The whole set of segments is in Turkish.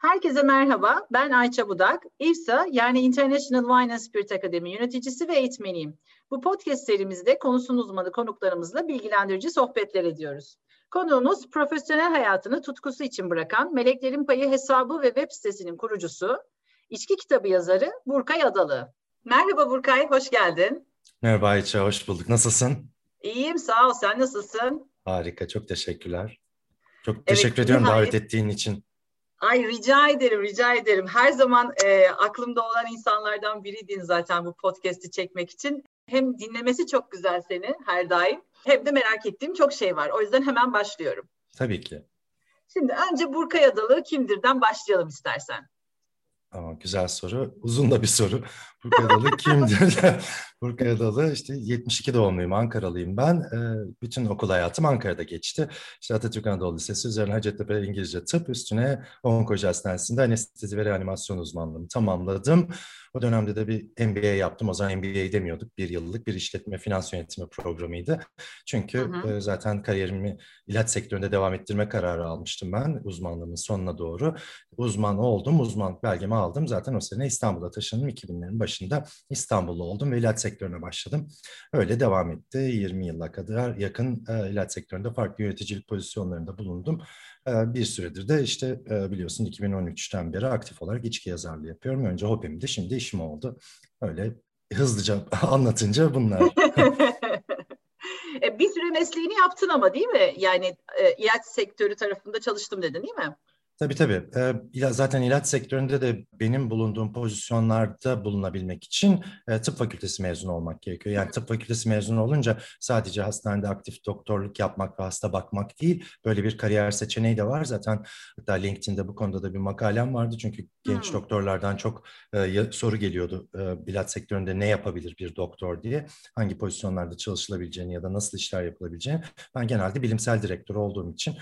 Herkese merhaba, ben Ayça Budak. İFSA yani International Wine and Spirit Academy yöneticisi ve eğitmeniyim. Bu podcast serimizde konusunun uzmanı konuklarımızla bilgilendirici sohbetler ediyoruz. Konuğumuz profesyonel hayatını tutkusu için bırakan Meleklerin Payı hesabı ve web sitesinin kurucusu, içki kitabı yazarı Burkay Adalı. Merhaba Burkay, hoş geldin. Merhaba Ayça, hoş bulduk. Nasılsın? İyiyim, sağ ol. Sen nasılsın? Harika, çok teşekkürler. Çok evet, teşekkür ediyorum nihayet. davet ettiğin için. Ay rica ederim, rica ederim. Her zaman e, aklımda olan insanlardan biriydin zaten bu podcast'i çekmek için. Hem dinlemesi çok güzel seni her daim. Hem de merak ettiğim çok şey var. O yüzden hemen başlıyorum. Tabii ki. Şimdi önce Burkay Adalı kimdirden başlayalım istersen. Aa, güzel soru. Uzun da bir soru. Burkay Adalı kimdir? Burkay Adalı işte 72 doğumluyum. Ankaralıyım ben. Ee, bütün okul hayatım Ankara'da geçti. İşte Atatürk Anadolu Lisesi üzerine Hacettepe İngilizce Tıp üstüne Onkoloji Hastanesi'nde anestezi ve reanimasyon uzmanlığımı tamamladım. O dönemde de bir MBA yaptım. O zaman MBA demiyorduk. Bir yıllık bir işletme finans yönetimi programıydı. Çünkü hı hı. E, zaten kariyerimi ilaç sektöründe devam ettirme kararı almıştım ben uzmanlığımın sonuna doğru. Uzman oldum. Uzman belgemi aldım. Zaten o sene İstanbul'a taşındım. 2000'lerin başında İstanbul'da oldum ve ilaç sektörüne başladım. Öyle devam etti. 20 yıla kadar yakın e, ilaç sektöründe farklı yöneticilik pozisyonlarında bulundum. E, bir süredir de işte e, biliyorsun 2013'ten beri aktif olarak içki yazarlığı yapıyorum. Önce hobimdi, şimdi işim oldu. Öyle hızlıca anlatınca bunlar. bir süre mesleğini yaptın ama değil mi? Yani ilaç sektörü tarafında çalıştım dedin değil mi? Tabii tabii. Ee, zaten ilaç sektöründe de benim bulunduğum pozisyonlarda bulunabilmek için e, tıp fakültesi mezunu olmak gerekiyor. Yani tıp fakültesi mezunu olunca sadece hastanede aktif doktorluk yapmak ve hasta bakmak değil, böyle bir kariyer seçeneği de var. Zaten hatta LinkedIn'de bu konuda da bir makalem vardı. Çünkü genç hmm. doktorlardan çok e, soru geliyordu e, ilaç sektöründe ne yapabilir bir doktor diye. Hangi pozisyonlarda çalışılabileceğini ya da nasıl işler yapılabileceğini. Ben genelde bilimsel direktör olduğum için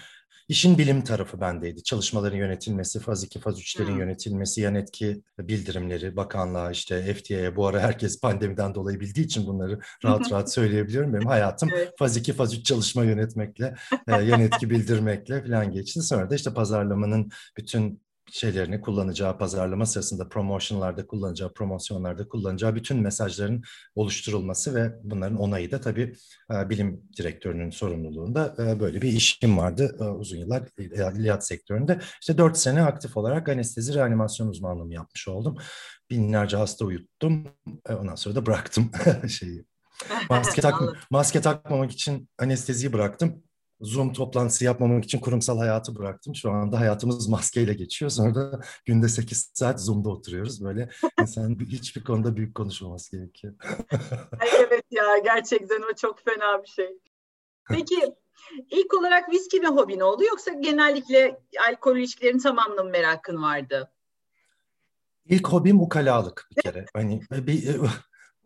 İşin bilim tarafı bendeydi. Çalışmaların yönetilmesi, faz 2, faz 3'lerin hmm. yönetilmesi, yan etki bildirimleri, bakanlığa, işte FDA'ya bu ara herkes pandemiden dolayı bildiği için bunları rahat rahat söyleyebiliyorum. Benim hayatım faz 2, faz 3 çalışma yönetmekle, e, yan etki bildirmekle falan geçti. Sonra da işte pazarlamanın bütün şeylerini kullanacağı pazarlama sırasında promotionlarda kullanacağı, promosyonlarda kullanacağı bütün mesajların oluşturulması ve bunların onayı da tabii e, bilim direktörünün sorumluluğunda e, böyle bir işim vardı e, uzun yıllar ilahiyat sektöründe. İşte dört sene aktif olarak anestezi reanimasyon uzmanlığımı yapmış oldum. Binlerce hasta uyuttum. Ondan sonra da bıraktım şeyi. Maske, tak, maske takmamak için anesteziyi bıraktım. Zoom toplantısı yapmamak için kurumsal hayatı bıraktım. Şu anda hayatımız maskeyle geçiyor. Sonra da günde 8 saat Zoom'da oturuyoruz. Böyle insan hiçbir konuda büyük konuşmaması gerekiyor. Ay evet ya gerçekten o çok fena bir şey. Peki ilk olarak viski mi hobin oldu yoksa genellikle alkol ilişkilerin tamamına mı merakın vardı? İlk hobim ukalalık bir kere. Hani bir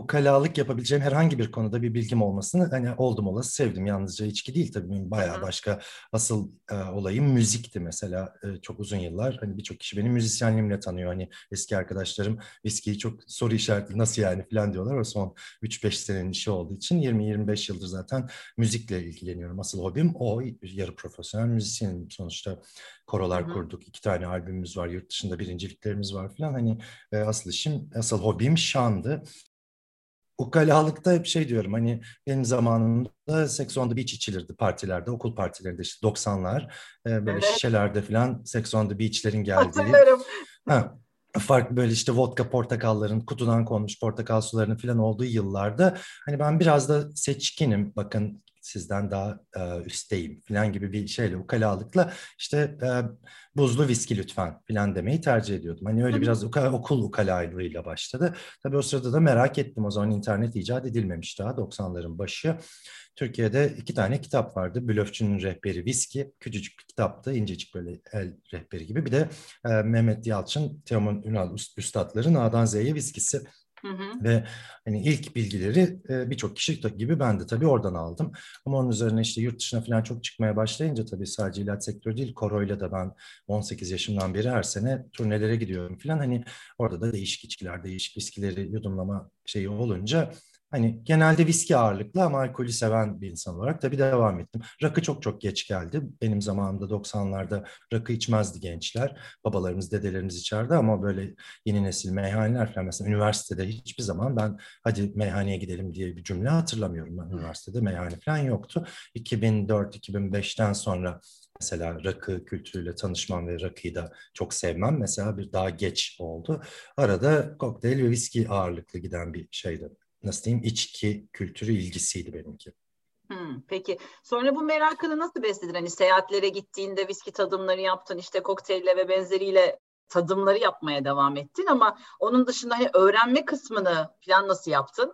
ukalalık yapabileceğim herhangi bir konuda bir bilgim olmasını hani oldum olası sevdim. Yalnızca içki değil tabii benim bayağı başka asıl e, olayım müzikti mesela e, çok uzun yıllar. Hani birçok kişi beni müzisyenliğimle tanıyor. Hani eski arkadaşlarım viskiyi çok soru işareti nasıl yani falan diyorlar. O son 3-5 senenin işi olduğu için 20-25 yıldır zaten müzikle ilgileniyorum. Asıl hobim o yarı profesyonel müzisyenim sonuçta korolar Hı-hı. kurduk. iki tane albümümüz var. Yurt dışında birinciliklerimiz var falan. Hani e, asıl işim, asıl hobim şandı ukalalıkta hep şey diyorum hani benim zamanımda Sex on the Beach içilirdi partilerde, okul partilerinde işte 90'lar. E, böyle evet. şişelerde falan Sex on the Beach'lerin geldiği. Hatırlarım. Ha, farklı böyle işte vodka portakalların kutudan konmuş portakal sularının falan olduğu yıllarda hani ben biraz da seçkinim bakın sizden daha e, üstteyim falan gibi bir şeyle ukalalıkla işte e, buzlu viski lütfen falan demeyi tercih ediyordum. Hani öyle biraz uka, okul ukalalığıyla başladı. Tabii o sırada da merak ettim o zaman internet icat edilmemiş daha 90'ların başı. Türkiye'de iki tane kitap vardı. Blöfçünün Rehberi Viski. Küçücük bir kitaptı. incecik böyle el rehberi gibi. Bir de e, Mehmet Yalçın, Teoman Ünal Üstadların A'dan Z'ye viskisi Hı hı. Ve hani ilk bilgileri e, birçok kişi gibi ben de tabii oradan aldım. Ama onun üzerine işte yurt dışına falan çok çıkmaya başlayınca tabii sadece ilaç sektörü değil, Koro'yla da ben 18 yaşımdan beri her sene turnelere gidiyorum falan. Hani orada da değişik içkiler, değişik viskileri yudumlama şeyi olunca Hani genelde viski ağırlıklı ama alkolü seven bir insan olarak tabii devam ettim. Rakı çok çok geç geldi. Benim zamanımda 90'larda rakı içmezdi gençler. Babalarımız, dedelerimiz içerdi ama böyle yeni nesil meyhaneler falan mesela üniversitede hiçbir zaman ben hadi meyhaneye gidelim diye bir cümle hatırlamıyorum. Ben üniversitede meyhane falan yoktu. 2004-2005'ten sonra mesela rakı kültürüyle tanışmam ve rakıyı da çok sevmem mesela bir daha geç oldu. Arada kokteyl ve viski ağırlıklı giden bir şeydi nasıl diyeyim içki kültürü ilgisiydi benimki. Hmm, peki sonra bu merakını nasıl besledin? Hani seyahatlere gittiğinde viski tadımları yaptın işte kokteylle ve benzeriyle tadımları yapmaya devam ettin ama onun dışında hani öğrenme kısmını falan nasıl yaptın?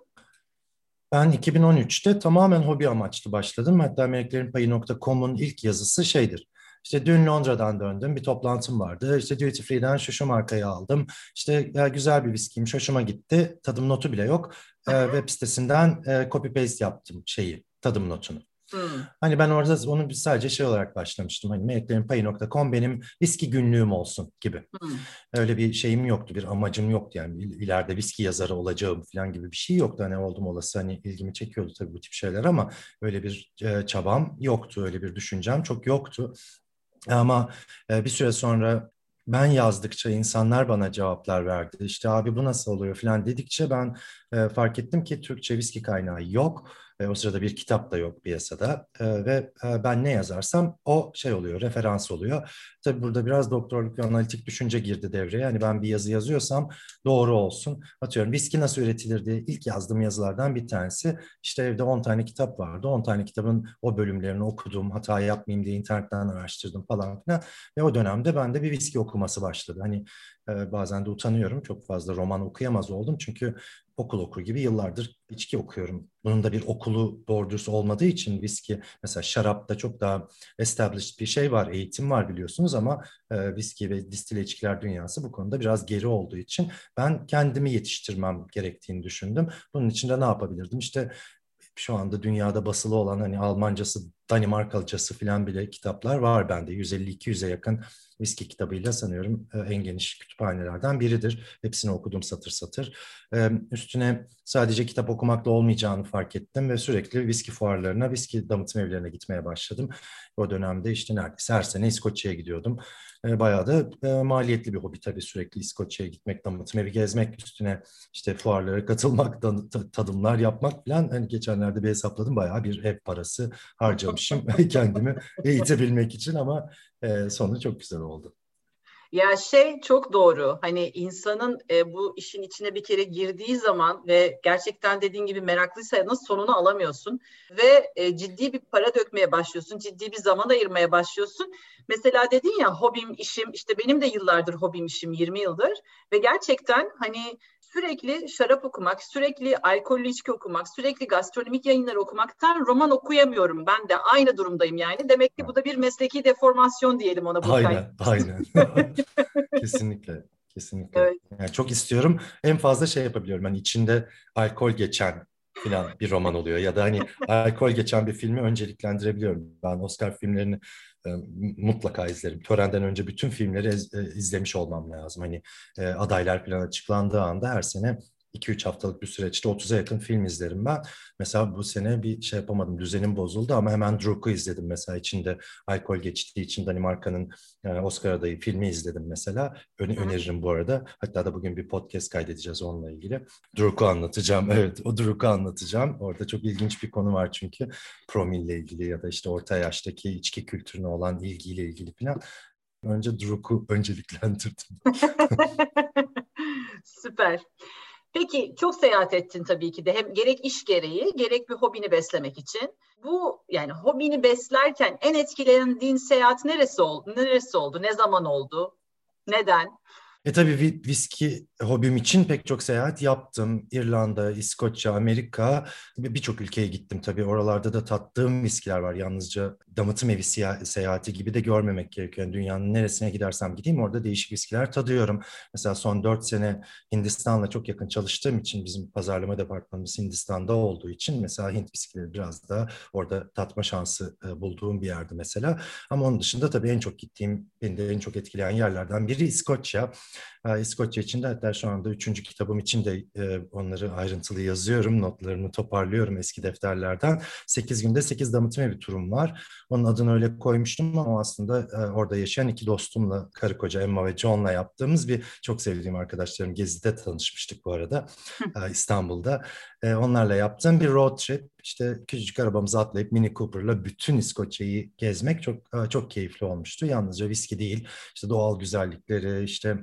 Ben 2013'te tamamen hobi amaçlı başladım. Hatta meleklerinpayı.com'un ilk yazısı şeydir. İşte dün Londra'dan döndüm. Bir toplantım vardı. İşte Duty Free'den şu şu markayı aldım. İşte ya güzel bir viskiymiş. Hoşuma gitti. Tadım notu bile yok. Ee, web sitesinden e, copy paste yaptım şeyi, tadım notunu. Hmm. Hani ben orada onu sadece şey olarak başlamıştım. Hani meleklerinpayı.com benim viski günlüğüm olsun gibi. Hmm. Öyle bir şeyim yoktu, bir amacım yoktu yani ileride viski yazarı olacağım falan gibi bir şey yoktu. Hani oldum olası hani ilgimi çekiyordu tabii bu tip şeyler ama öyle bir e, çabam yoktu, öyle bir düşüncem çok yoktu. Ama e, bir süre sonra ben yazdıkça insanlar bana cevaplar verdi. İşte abi bu nasıl oluyor falan dedikçe ben e, fark ettim ki Türkçe viski kaynağı yok e, o sırada bir kitap da yok piyasada e, ve e, ben ne yazarsam o şey oluyor, referans oluyor. Tabii burada biraz doktorluk ve analitik düşünce girdi devreye. Yani ben bir yazı yazıyorsam doğru olsun. Atıyorum viski nasıl üretilir diye ilk yazdığım yazılardan bir tanesi. İşte evde 10 tane kitap vardı. 10 tane kitabın o bölümlerini okudum. Hata yapmayayım diye internetten araştırdım falan filan. Ve o dönemde bende bir viski okuması başladı. Hani e, bazen de utanıyorum. Çok fazla roman okuyamaz oldum. Çünkü okul okur gibi yıllardır içki okuyorum. Bunun da bir okulu doğru olmadığı için viski mesela şarapta çok daha established bir şey var, eğitim var biliyorsunuz ama e, viski ve distile içkiler dünyası bu konuda biraz geri olduğu için ben kendimi yetiştirmem gerektiğini düşündüm. Bunun için de ne yapabilirdim? İşte şu anda dünyada basılı olan hani Almancası, Danimarkalıcası falan bile kitaplar var bende. 150-200'e yakın viski kitabıyla sanıyorum e, en geniş kütüphanelerden biridir. Hepsini okudum satır satır. E, üstüne sadece kitap okumakla olmayacağını fark ettim ve sürekli viski fuarlarına, viski damıtım evlerine gitmeye başladım. O dönemde işte neredeyse her sene İskoçya'ya gidiyordum. E, bayağı da maliyetli bir hobi tabii sürekli İskoçya'ya gitmek, damıtım evi gezmek, üstüne işte fuarlara katılmak, tadımlar yapmak falan. Hani geçenlerde bir hesapladım bayağı bir ev parası harcamışım kendimi eğitebilmek için ama e, sonu çok güzel oldu. Ya şey çok doğru. Hani insanın e, bu işin içine bir kere girdiği zaman ve gerçekten dediğin gibi meraklıysanız sonunu alamıyorsun ve e, ciddi bir para dökmeye başlıyorsun. Ciddi bir zaman ayırmaya başlıyorsun. Mesela dedin ya hobim, işim işte benim de yıllardır hobim, işim 20 yıldır ve gerçekten hani sürekli şarap okumak, sürekli alkollü içki okumak, sürekli gastronomik yayınlar okumaktan roman okuyamıyorum. Ben de aynı durumdayım yani. Demek ki bu da bir mesleki deformasyon diyelim ona. Bu aynen, aynen. kesinlikle, kesinlikle. Evet. Yani çok istiyorum. En fazla şey yapabiliyorum. Hani içinde alkol geçen falan bir roman oluyor ya da hani alkol geçen bir filmi önceliklendirebiliyorum. Ben Oscar filmlerini e, mutlaka izlerim. Törenden önce bütün filmleri ez, e, izlemiş olmam lazım. Hani e, adaylar falan açıklandığı anda her sene 2-3 haftalık bir süreçte 30'a yakın film izlerim ben. Mesela bu sene bir şey yapamadım, düzenim bozuldu ama hemen Druk'u izledim mesela. içinde alkol geçtiği için Danimarka'nın yani Oscar adayı filmi izledim mesela. Öne öneririm bu arada. Hatta da bugün bir podcast kaydedeceğiz onunla ilgili. Druk'u anlatacağım. Evet, o Druk'u anlatacağım. Orada çok ilginç bir konu var çünkü. Promille ilgili ya da işte orta yaştaki içki kültürüne olan ilgiyle ilgili falan. Önce Druk'u önceliklendirdim. Süper. Peki çok seyahat ettin tabii ki de hem gerek iş gereği gerek bir hobini beslemek için. Bu yani hobini beslerken en etkilendiğin seyahat neresi oldu? Neresi oldu? Ne zaman oldu? Neden? E tabii viski hobim için pek çok seyahat yaptım. İrlanda, İskoçya, Amerika birçok ülkeye gittim tabii. Oralarda da tattığım viskiler var. Yalnızca damıtım evi seyahati gibi de görmemek gerekiyor. Yani dünyanın neresine gidersem gideyim orada değişik viskiler tadıyorum. Mesela son dört sene Hindistan'la çok yakın çalıştığım için bizim pazarlama departmanımız Hindistan'da olduğu için mesela Hint viskileri biraz da orada tatma şansı e, bulduğum bir yerde mesela. Ama onun dışında tabii en çok gittiğim, beni de en çok etkileyen yerlerden biri İskoçya. E, İskoçya için de hatta şu anda üçüncü kitabım için de e, onları ayrıntılı yazıyorum. Notlarımı toparlıyorum eski defterlerden. Sekiz günde sekiz damıtım evi turum var. Onun adını öyle koymuştum ama aslında e, orada yaşayan iki dostumla, karı koca Emma ve John'la yaptığımız bir çok sevdiğim arkadaşlarım Gezi'de tanışmıştık bu arada e, İstanbul'da. Onlarla yaptığım bir road trip. İşte küçücük arabamızı atlayıp Mini Cooper'la bütün İskoçya'yı gezmek çok e, çok keyifli olmuştu. Yalnızca viski değil, işte doğal güzellikleri, işte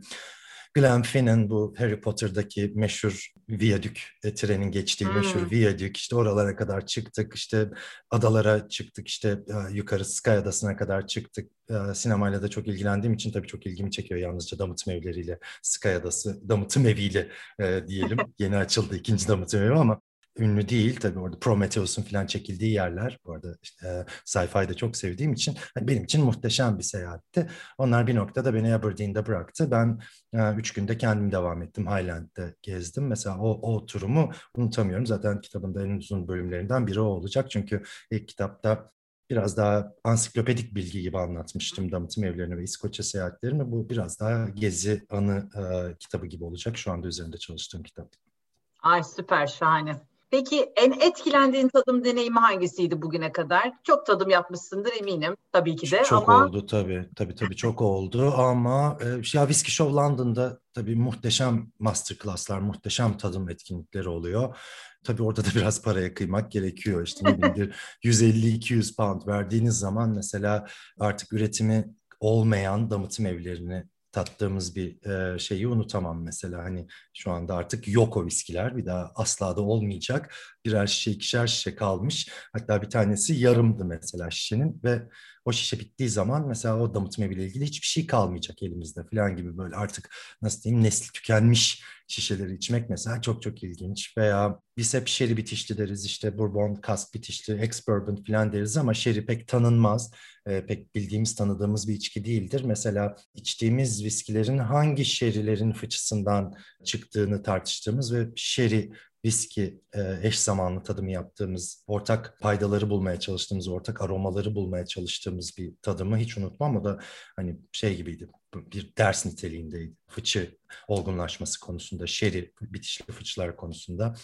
Glenfinnan bu Harry Potter'daki meşhur viyadük, e, trenin geçtiği hmm. meşhur viyadük. işte oralara kadar çıktık, işte adalara çıktık, işte e, yukarı Sky Adası'na kadar çıktık. E, sinemayla da çok ilgilendiğim için tabii çok ilgimi çekiyor yalnızca damıtım evleriyle, Sky Adası, damıtım eviyle e, diyelim. Yeni açıldı ikinci damıtım evi ama ünlü değil. Tabii orada Prometheus'un falan çekildiği yerler. Bu arada işte, e, sci-fi'de çok sevdiğim için hani benim için muhteşem bir seyahatti. Onlar bir noktada beni Aberdeen'de bıraktı. Ben e, üç günde kendim devam ettim. Highland'de gezdim. Mesela o, o turumu unutamıyorum. Zaten kitabın da en uzun bölümlerinden biri o olacak. Çünkü ilk kitapta biraz daha ansiklopedik bilgi gibi anlatmıştım damıtım evlerini ve İskoçya seyahatlerimi. Bu biraz daha gezi anı e, kitabı gibi olacak. Şu anda üzerinde çalıştığım kitap. Ay süper şahane. Peki en etkilendiğin tadım deneyimi hangisiydi bugüne kadar? Çok tadım yapmışsındır eminim tabii ki de çok ama... oldu tabii. Tabii tabii çok oldu ama e, ya Whiskey Show London'da tabii muhteşem masterclasslar, muhteşem tadım etkinlikleri oluyor. Tabii orada da biraz paraya kıymak gerekiyor. İşte ne bileyim 150-200 pound verdiğiniz zaman mesela artık üretimi olmayan damıtım evlerini tattığımız bir e, şeyi unutamam mesela. Hani şu anda artık yok o viskiler. Bir daha asla da olmayacak. Birer şişe, ikişer şişe kalmış. Hatta bir tanesi yarımdı mesela şişenin ve o şişe bittiği zaman mesela o damıtma ile ilgili hiçbir şey kalmayacak elimizde falan gibi böyle artık nasıl diyeyim nesli tükenmiş şişeleri içmek mesela çok çok ilginç. Veya biz hep sherry bitişli deriz işte bourbon, kask bitişli, ex-bourbon falan deriz ama sherry pek tanınmaz. E, pek bildiğimiz, tanıdığımız bir içki değildir. Mesela içtiğimiz viskilerin hangi sherry'lerin fıçısından çıktığını tartıştığımız ve sherry viski e, eş zamanlı tadımı yaptığımız, ortak paydaları bulmaya çalıştığımız, ortak aromaları bulmaya çalıştığımız bir tadımı hiç unutmam. O da hani şey gibiydi, bir ders niteliğindeydi. Fıçı olgunlaşması konusunda, sherry bitişli fıçılar konusunda.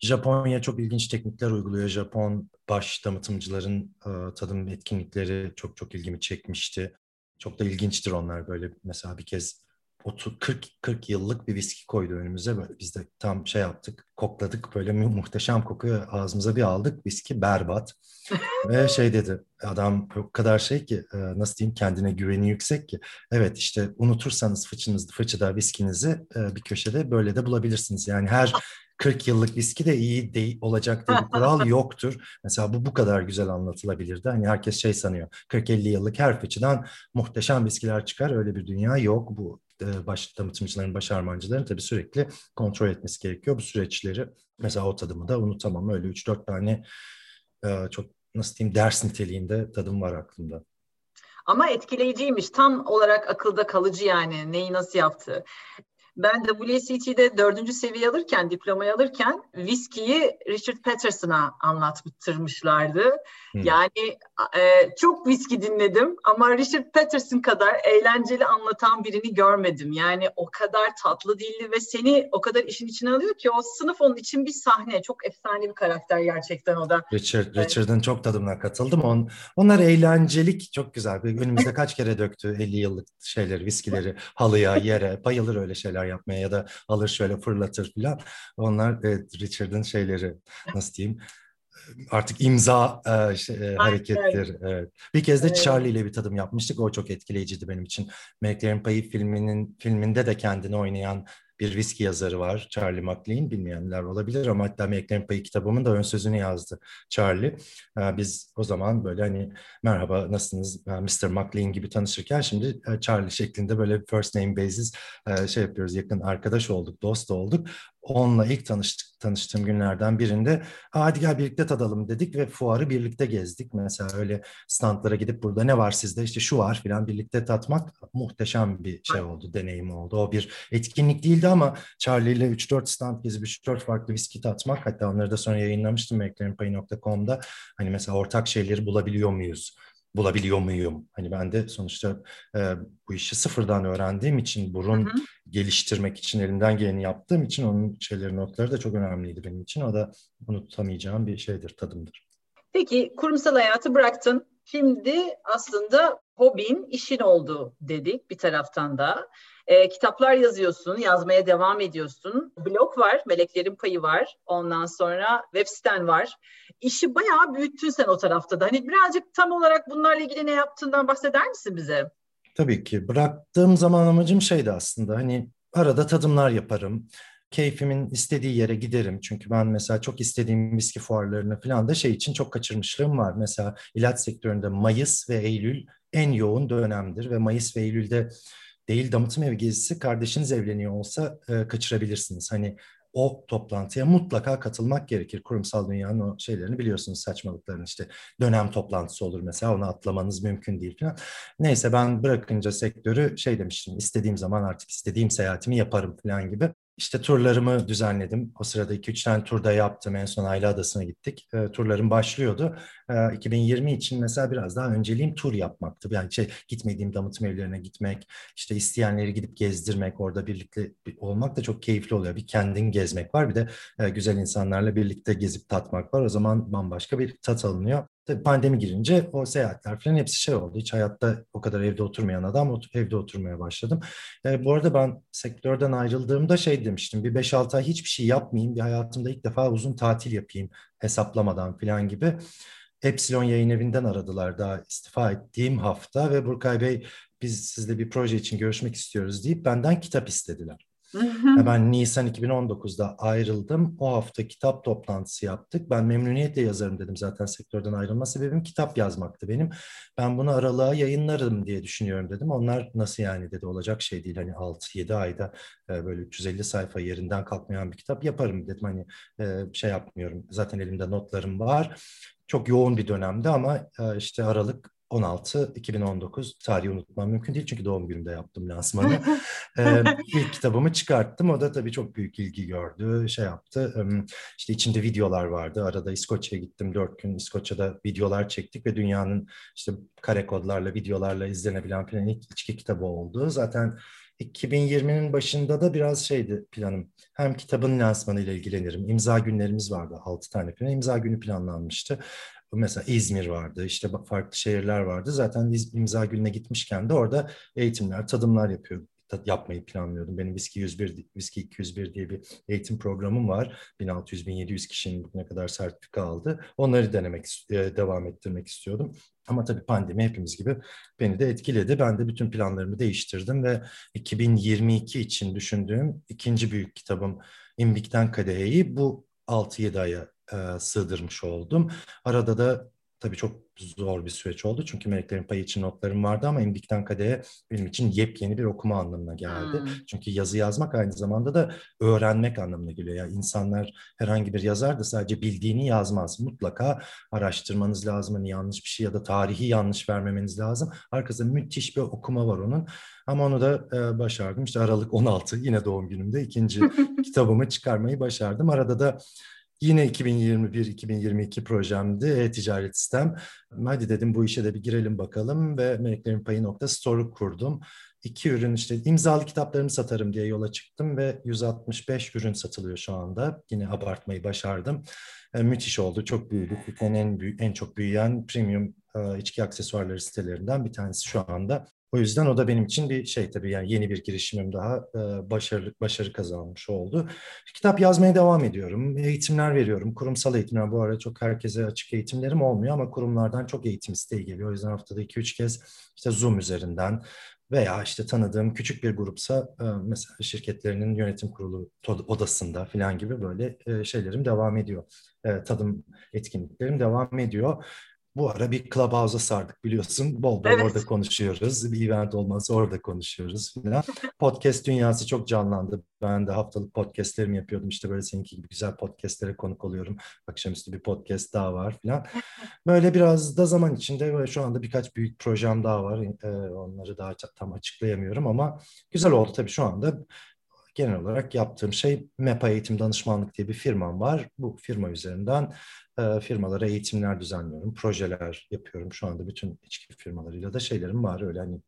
Japonya çok ilginç teknikler uyguluyor. Japon baş damıtımcıların e, tadım etkinlikleri çok çok ilgimi çekmişti. Çok da ilginçtir onlar böyle. Mesela bir kez 30 40 40 yıllık bir viski koydu önümüze. Böyle biz de tam şey yaptık, kokladık. Böyle muhteşem kokuyu ağzımıza bir aldık. Viski berbat. Ve şey dedi adam o kadar şey ki e, nasıl diyeyim kendine güveni yüksek ki. Evet işte unutursanız fıçınızı, fıçıda viskinizi e, bir köşede böyle de bulabilirsiniz. Yani her 40 yıllık viski de iyi değil, olacak diye bir kural yoktur. Mesela bu bu kadar güzel anlatılabilirdi. Hani herkes şey sanıyor 40-50 yıllık her fıçıdan muhteşem viskiler çıkar. Öyle bir dünya yok. Bu e, baş damıtımcıların, baş armancıların tabii sürekli kontrol etmesi gerekiyor bu süreçleri. Mesela o tadımı da unutamam. Öyle 3-4 tane e, çok nasıl diyeyim ders niteliğinde tadım var aklımda. Ama etkileyiciymiş. Tam olarak akılda kalıcı yani neyi nasıl yaptığı. Ben WCT'de dördüncü seviye alırken, diplomayı alırken viskiyi Richard Patterson'a anlattırmışlardı. Hmm. Yani e, çok viski dinledim ama Richard Patterson kadar eğlenceli anlatan birini görmedim. Yani o kadar tatlı dilli ve seni o kadar işin içine alıyor ki o sınıf onun için bir sahne. Çok efsane bir karakter gerçekten o da. Richard, evet. Richard'ın çok tadımına katıldım. On, onlar eğlencelik çok güzel. Önümüzde kaç kere döktü 50 yıllık şeyleri, viskileri halıya, yere. Bayılır öyle şeyler yapmaya ya da alır şöyle fırlatır falan. Onlar evet, Richard'ın şeyleri nasıl diyeyim artık imza e, şey, e, hareketleri. Evet. Bir kez de evet. Charlie ile bir tadım yapmıştık. O çok etkileyiciydi benim için. Meleklerin Payı filminin filminde de kendini oynayan bir viski yazarı var Charlie MacLean bilmeyenler olabilir ama hatta Meleklerin Payı kitabımın da ön sözünü yazdı Charlie. Ee, biz o zaman böyle hani merhaba nasılsınız Mr. MacLean gibi tanışırken şimdi e, Charlie şeklinde böyle first name basis e, şey yapıyoruz yakın arkadaş olduk dost olduk onunla ilk tanıştık, tanıştığım günlerden birinde hadi gel birlikte tadalım dedik ve fuarı birlikte gezdik. Mesela öyle standlara gidip burada ne var sizde işte şu var filan birlikte tatmak muhteşem bir şey oldu, deneyim oldu. O bir etkinlik değildi ama Charlie ile 3-4 stand gezip 3-4 farklı viski tatmak hatta onları da sonra yayınlamıştım McLarenPay.com'da hani mesela ortak şeyleri bulabiliyor muyuz? Bulabiliyor muyum? Hani ben de sonuçta e, bu işi sıfırdan öğrendiğim için burun hı hı. geliştirmek için elimden geleni yaptığım için onun şeyleri notları da çok önemliydi benim için. O da unutamayacağım bir şeydir, tadımdır. Peki kurumsal hayatı bıraktın. Şimdi aslında hobin işin oldu dedik bir taraftan da. E, kitaplar yazıyorsun, yazmaya devam ediyorsun. Blog var, Meleklerin Payı var. Ondan sonra web siten var. İşi bayağı büyüttün sen o tarafta da. Hani birazcık tam olarak bunlarla ilgili ne yaptığından bahseder misin bize? Tabii ki. Bıraktığım zaman amacım şeydi aslında. Hani arada tadımlar yaparım keyfimin istediği yere giderim. Çünkü ben mesela çok istediğim viski fuarlarını falan da şey için çok kaçırmışlığım var. Mesela ilaç sektöründe Mayıs ve Eylül en yoğun dönemdir ve Mayıs ve Eylül'de değil damıtım evi gezisi kardeşiniz evleniyor olsa e, kaçırabilirsiniz. Hani o toplantıya mutlaka katılmak gerekir. Kurumsal dünyanın o şeylerini biliyorsunuz saçmalıklarını işte dönem toplantısı olur mesela onu atlamanız mümkün değil falan. Neyse ben bırakınca sektörü şey demiştim istediğim zaman artık istediğim seyahatimi yaparım falan gibi. İşte turlarımı düzenledim. O sırada 2-3 tane turda yaptım. En son Ayla Adası'na gittik. E, turlarım başlıyordu. E, 2020 için mesela biraz daha önceliğim tur yapmaktı. Yani şey gitmediğim damıtım evlerine gitmek, işte isteyenleri gidip gezdirmek, orada birlikte olmak da çok keyifli oluyor. Bir kendin gezmek var, bir de e, güzel insanlarla birlikte gezip tatmak var. O zaman bambaşka bir tat alınıyor. Tabii pandemi girince o seyahatler falan hepsi şey oldu. Hiç hayatta o kadar evde oturmayan adam evde oturmaya başladım. E, bu arada ben sektörden ayrıldığımda şey demiştim. Bir 5-6 ay hiçbir şey yapmayayım. Bir hayatımda ilk defa uzun tatil yapayım hesaplamadan falan gibi. Epsilon yayın evinden aradılar daha istifa ettiğim hafta ve Burkay Bey biz sizle bir proje için görüşmek istiyoruz deyip benden kitap istediler. Ben Nisan 2019'da ayrıldım. O hafta kitap toplantısı yaptık. Ben memnuniyetle yazarım dedim zaten sektörden ayrılma sebebim kitap yazmaktı benim. Ben bunu aralığa yayınlarım diye düşünüyorum dedim. Onlar nasıl yani dedi olacak şey değil. Hani 6-7 ayda e, böyle 350 sayfa yerinden kalkmayan bir kitap yaparım dedim. Hani e, şey yapmıyorum. Zaten elimde notlarım var. Çok yoğun bir dönemde ama e, işte Aralık 16 2019 tarihi unutmam mümkün değil çünkü doğum günümde yaptım lansmanı. ee, ilk kitabımı çıkarttım. O da tabii çok büyük ilgi gördü. Şey yaptı. İşte içinde videolar vardı. Arada İskoçya'ya gittim. Dört gün İskoçya'da videolar çektik ve dünyanın işte kare kodlarla, videolarla izlenebilen falan ilk içki kitabı oldu. Zaten 2020'nin başında da biraz şeydi planım. Hem kitabın lansmanıyla ilgilenirim. İmza günlerimiz vardı. 6 tane falan imza günü planlanmıştı. Mesela İzmir vardı, işte farklı şehirler vardı. Zaten imza gününe gitmişken de orada eğitimler, tadımlar yapıyordum yapmayı planlıyordum. Benim Viski 101, Viski 201 diye bir eğitim programım var. 1600-1700 kişinin bugüne kadar sertifika aldı. Onları denemek, e, devam ettirmek istiyordum. Ama tabii pandemi hepimiz gibi beni de etkiledi. Ben de bütün planlarımı değiştirdim ve 2022 için düşündüğüm ikinci büyük kitabım İmbik'ten Kadehe'yi bu 6-7 aya e, sığdırmış oldum. Arada da tabii çok zor bir süreç oldu. Çünkü Meleklerin Payı için notlarım vardı ama İmbik'ten Kadehe benim için yepyeni bir okuma anlamına geldi. Hmm. Çünkü yazı yazmak aynı zamanda da öğrenmek anlamına geliyor. Yani insanlar herhangi bir yazar da sadece bildiğini yazmaz. Mutlaka araştırmanız lazım. Hani yanlış bir şey ya da tarihi yanlış vermemeniz lazım. Arkasında müthiş bir okuma var onun. Ama onu da e, başardım. İşte Aralık 16 yine doğum günümde ikinci kitabımı çıkarmayı başardım. Arada da Yine 2021-2022 projemdi e-ticaret sistem. Hadi dedim bu işe de bir girelim bakalım ve Meleklerin kurdum. İki ürün işte imzalı kitaplarımı satarım diye yola çıktım ve 165 ürün satılıyor şu anda. Yine abartmayı başardım. E, müthiş oldu, çok büyüdük. En, büyük, en çok büyüyen premium e, içki aksesuarları sitelerinden bir tanesi şu anda. O yüzden o da benim için bir şey tabii yani yeni bir girişimim daha e, başarı başarı kazanmış oldu. Kitap yazmaya devam ediyorum. Eğitimler veriyorum. Kurumsal eğitimler bu arada çok herkese açık eğitimlerim olmuyor ama kurumlardan çok eğitim isteği geliyor. O yüzden haftada 2-3 kez işte Zoom üzerinden veya işte tanıdığım küçük bir grupsa mesela şirketlerinin yönetim kurulu odasında falan gibi böyle şeylerim devam ediyor. Tadım etkinliklerim devam ediyor. Bu ara bir Clubhouse'a sardık biliyorsun. Bol bol evet. orada konuşuyoruz. Bir event olmazsa orada konuşuyoruz falan. Podcast dünyası çok canlandı. Ben de haftalık podcastlerimi yapıyordum. İşte böyle seninki gibi güzel podcastlere konuk oluyorum. Akşamüstü bir podcast daha var falan. Böyle biraz da zaman içinde böyle şu anda birkaç büyük projem daha var. Ee, onları daha tam açıklayamıyorum ama güzel oldu tabii şu anda genel olarak yaptığım şey MEPA Eğitim Danışmanlık diye bir firmam var. Bu firma üzerinden e, firmalara eğitimler düzenliyorum, projeler yapıyorum. Şu anda bütün içki firmalarıyla da şeylerim var öyle hani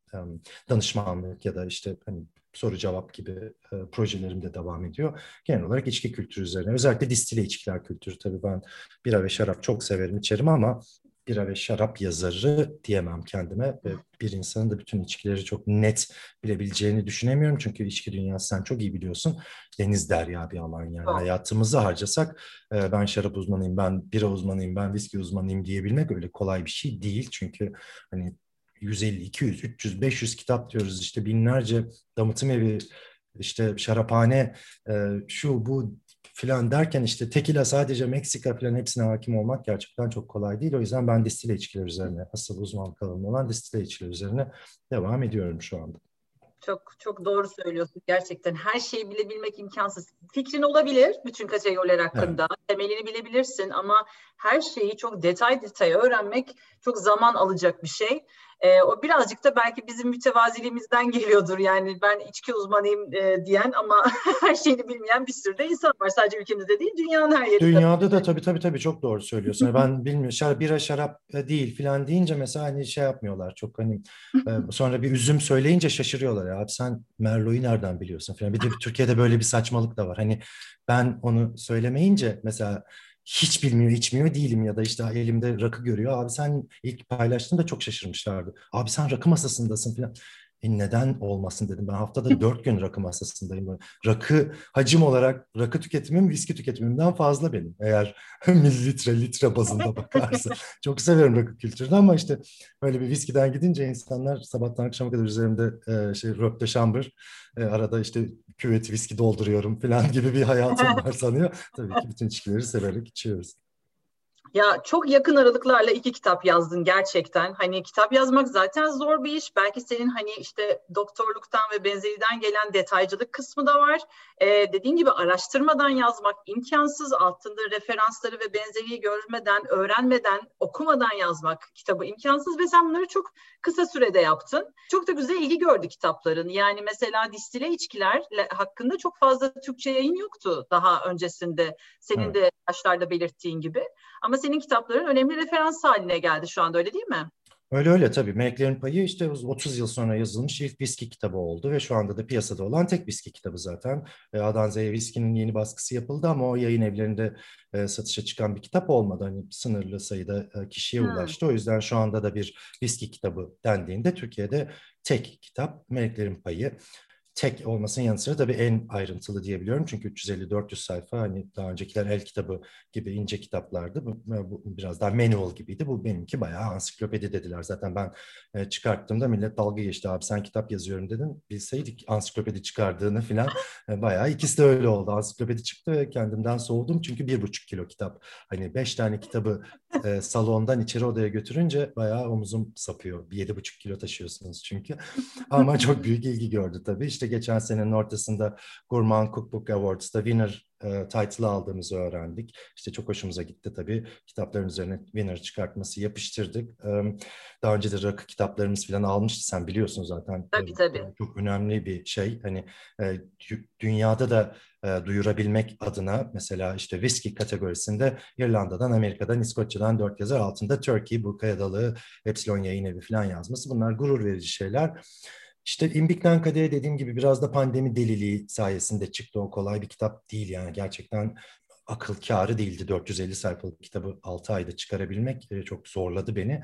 danışmanlık ya da işte hani soru cevap gibi e, projelerim de devam ediyor. Genel olarak içki kültürü üzerine. Özellikle distile içkiler kültürü. Tabii ben bira ve şarap çok severim, içerim ama bira ve şarap yazarı diyemem kendime. Ve bir insanın da bütün içkileri çok net bilebileceğini düşünemiyorum. Çünkü içki dünyası sen çok iyi biliyorsun. Deniz derya bir alan yani. Oh. Hayatımızı harcasak ben şarap uzmanıyım, ben bira uzmanıyım, ben viski uzmanıyım diyebilmek öyle kolay bir şey değil. Çünkü hani 150, 200, 300, 500 kitap diyoruz işte binlerce damıtım evi, işte şaraphane, şu bu filan derken işte tekila sadece Meksika filan hepsine hakim olmak gerçekten çok kolay değil. O yüzden ben distile içkiler üzerine, asıl uzmanlık alanım olan distile içkiler üzerine devam ediyorum şu anda. Çok çok doğru söylüyorsun gerçekten. Her şeyi bilebilmek imkansız. Fikrin olabilir bütün kategoriler hakkında. Evet. Temelini bilebilirsin ama her şeyi çok detay detay öğrenmek çok zaman alacak bir şey. E, o birazcık da belki bizim mütevaziliğimizden geliyordur. Yani ben içki uzmanıyım e, diyen ama her şeyini bilmeyen bir sürü de insan var. Sadece ülkemizde değil, dünyanın her yerinde. Dünyada da tabii tabii tabii çok doğru söylüyorsun. ben bilmiyorum. Şarap, bira şarap değil filan deyince mesela hani şey yapmıyorlar. Çok hani e, sonra bir üzüm söyleyince şaşırıyorlar. Ya abi sen Merlot'u nereden biliyorsun filan. Bir de Türkiye'de böyle bir saçmalık da var. Hani ben onu söylemeyince mesela hiç bilmiyor, içmiyor değilim ya da işte elimde rakı görüyor. Abi sen ilk paylaştığında çok şaşırmışlardı. Abi sen rakı masasındasın falan. E neden olmasın dedim. Ben haftada dört gün rakı masasındayım. Rakı hacim olarak rakı tüketimim viski tüketimimden fazla benim. Eğer mililitre litre bazında bakarsa. Çok severim rakı kültürünü ama işte böyle bir viskiden gidince insanlar sabahtan akşama kadar üzerimde e, şey röpte şambır e, arada işte küvet viski dolduruyorum falan gibi bir hayatım var sanıyor. Tabii ki bütün içkileri severek içiyoruz. Ya çok yakın aralıklarla iki kitap yazdın gerçekten. Hani kitap yazmak zaten zor bir iş. Belki senin hani işte doktorluktan ve benzeriden gelen detaycılık kısmı da var. Ee, dediğin gibi araştırmadan yazmak imkansız. Altında referansları ve benzeriyi görmeden, öğrenmeden, okumadan yazmak kitabı imkansız ve sen bunları çok kısa sürede yaptın. Çok da güzel ilgi gördü kitapların. Yani mesela distile içkiler hakkında çok fazla Türkçe yayın yoktu daha öncesinde. Senin evet. de başlarda belirttiğin gibi. Ama senin kitapların önemli referans haline geldi şu anda öyle değil mi? Öyle öyle tabii. Meleklerin Payı işte 30 yıl sonra yazılmış ilk viski kitabı oldu ve şu anda da piyasada olan tek viski kitabı zaten. E, A'dan Z'ye viskinin yeni baskısı yapıldı ama o yayın evlerinde e, satışa çıkan bir kitap olmadı. Hani sınırlı sayıda e, kişiye hmm. ulaştı. O yüzden şu anda da bir viski kitabı dendiğinde Türkiye'de tek kitap Meleklerin Payı tek olmasının yanı sıra tabii en ayrıntılı diyebiliyorum. Çünkü 350-400 sayfa hani daha öncekiler el kitabı gibi ince kitaplardı. Bu, bu biraz daha manual gibiydi. Bu benimki bayağı ansiklopedi dediler. Zaten ben e, çıkarttığımda millet dalga geçti. Abi sen kitap yazıyorum dedin. Bilseydik ansiklopedi çıkardığını falan e, bayağı ikisi de öyle oldu. Ansiklopedi çıktı ve kendimden soğudum. Çünkü bir buçuk kilo kitap. Hani beş tane kitabı e, salondan içeri odaya götürünce bayağı omuzum sapıyor. Bir yedi buçuk kilo taşıyorsunuz çünkü. Ama çok büyük ilgi gördü tabii. İşte geçen senenin ortasında Gourmand Cookbook Awards'ta winner e, title aldığımızı öğrendik. İşte çok hoşumuza gitti tabii. Kitapların üzerine winner çıkartması yapıştırdık. E, daha önce de rakı kitaplarımız falan almıştı. Sen biliyorsun zaten. Tabii tabii. Çok önemli bir şey. Hani e, dünyada da e, duyurabilmek adına mesela işte viski kategorisinde İrlanda'dan, Amerika'dan, İskoçya'dan dört yazar altında Turkey, Burkaya Dalı, Epsilon Yayın Evi falan yazması. Bunlar gurur verici şeyler. İşte İmbik'ten Kade'ye dediğim gibi biraz da pandemi deliliği sayesinde çıktı. O kolay bir kitap değil yani gerçekten akıl kârı değildi 450 sayfalık kitabı 6 ayda çıkarabilmek e, çok zorladı beni.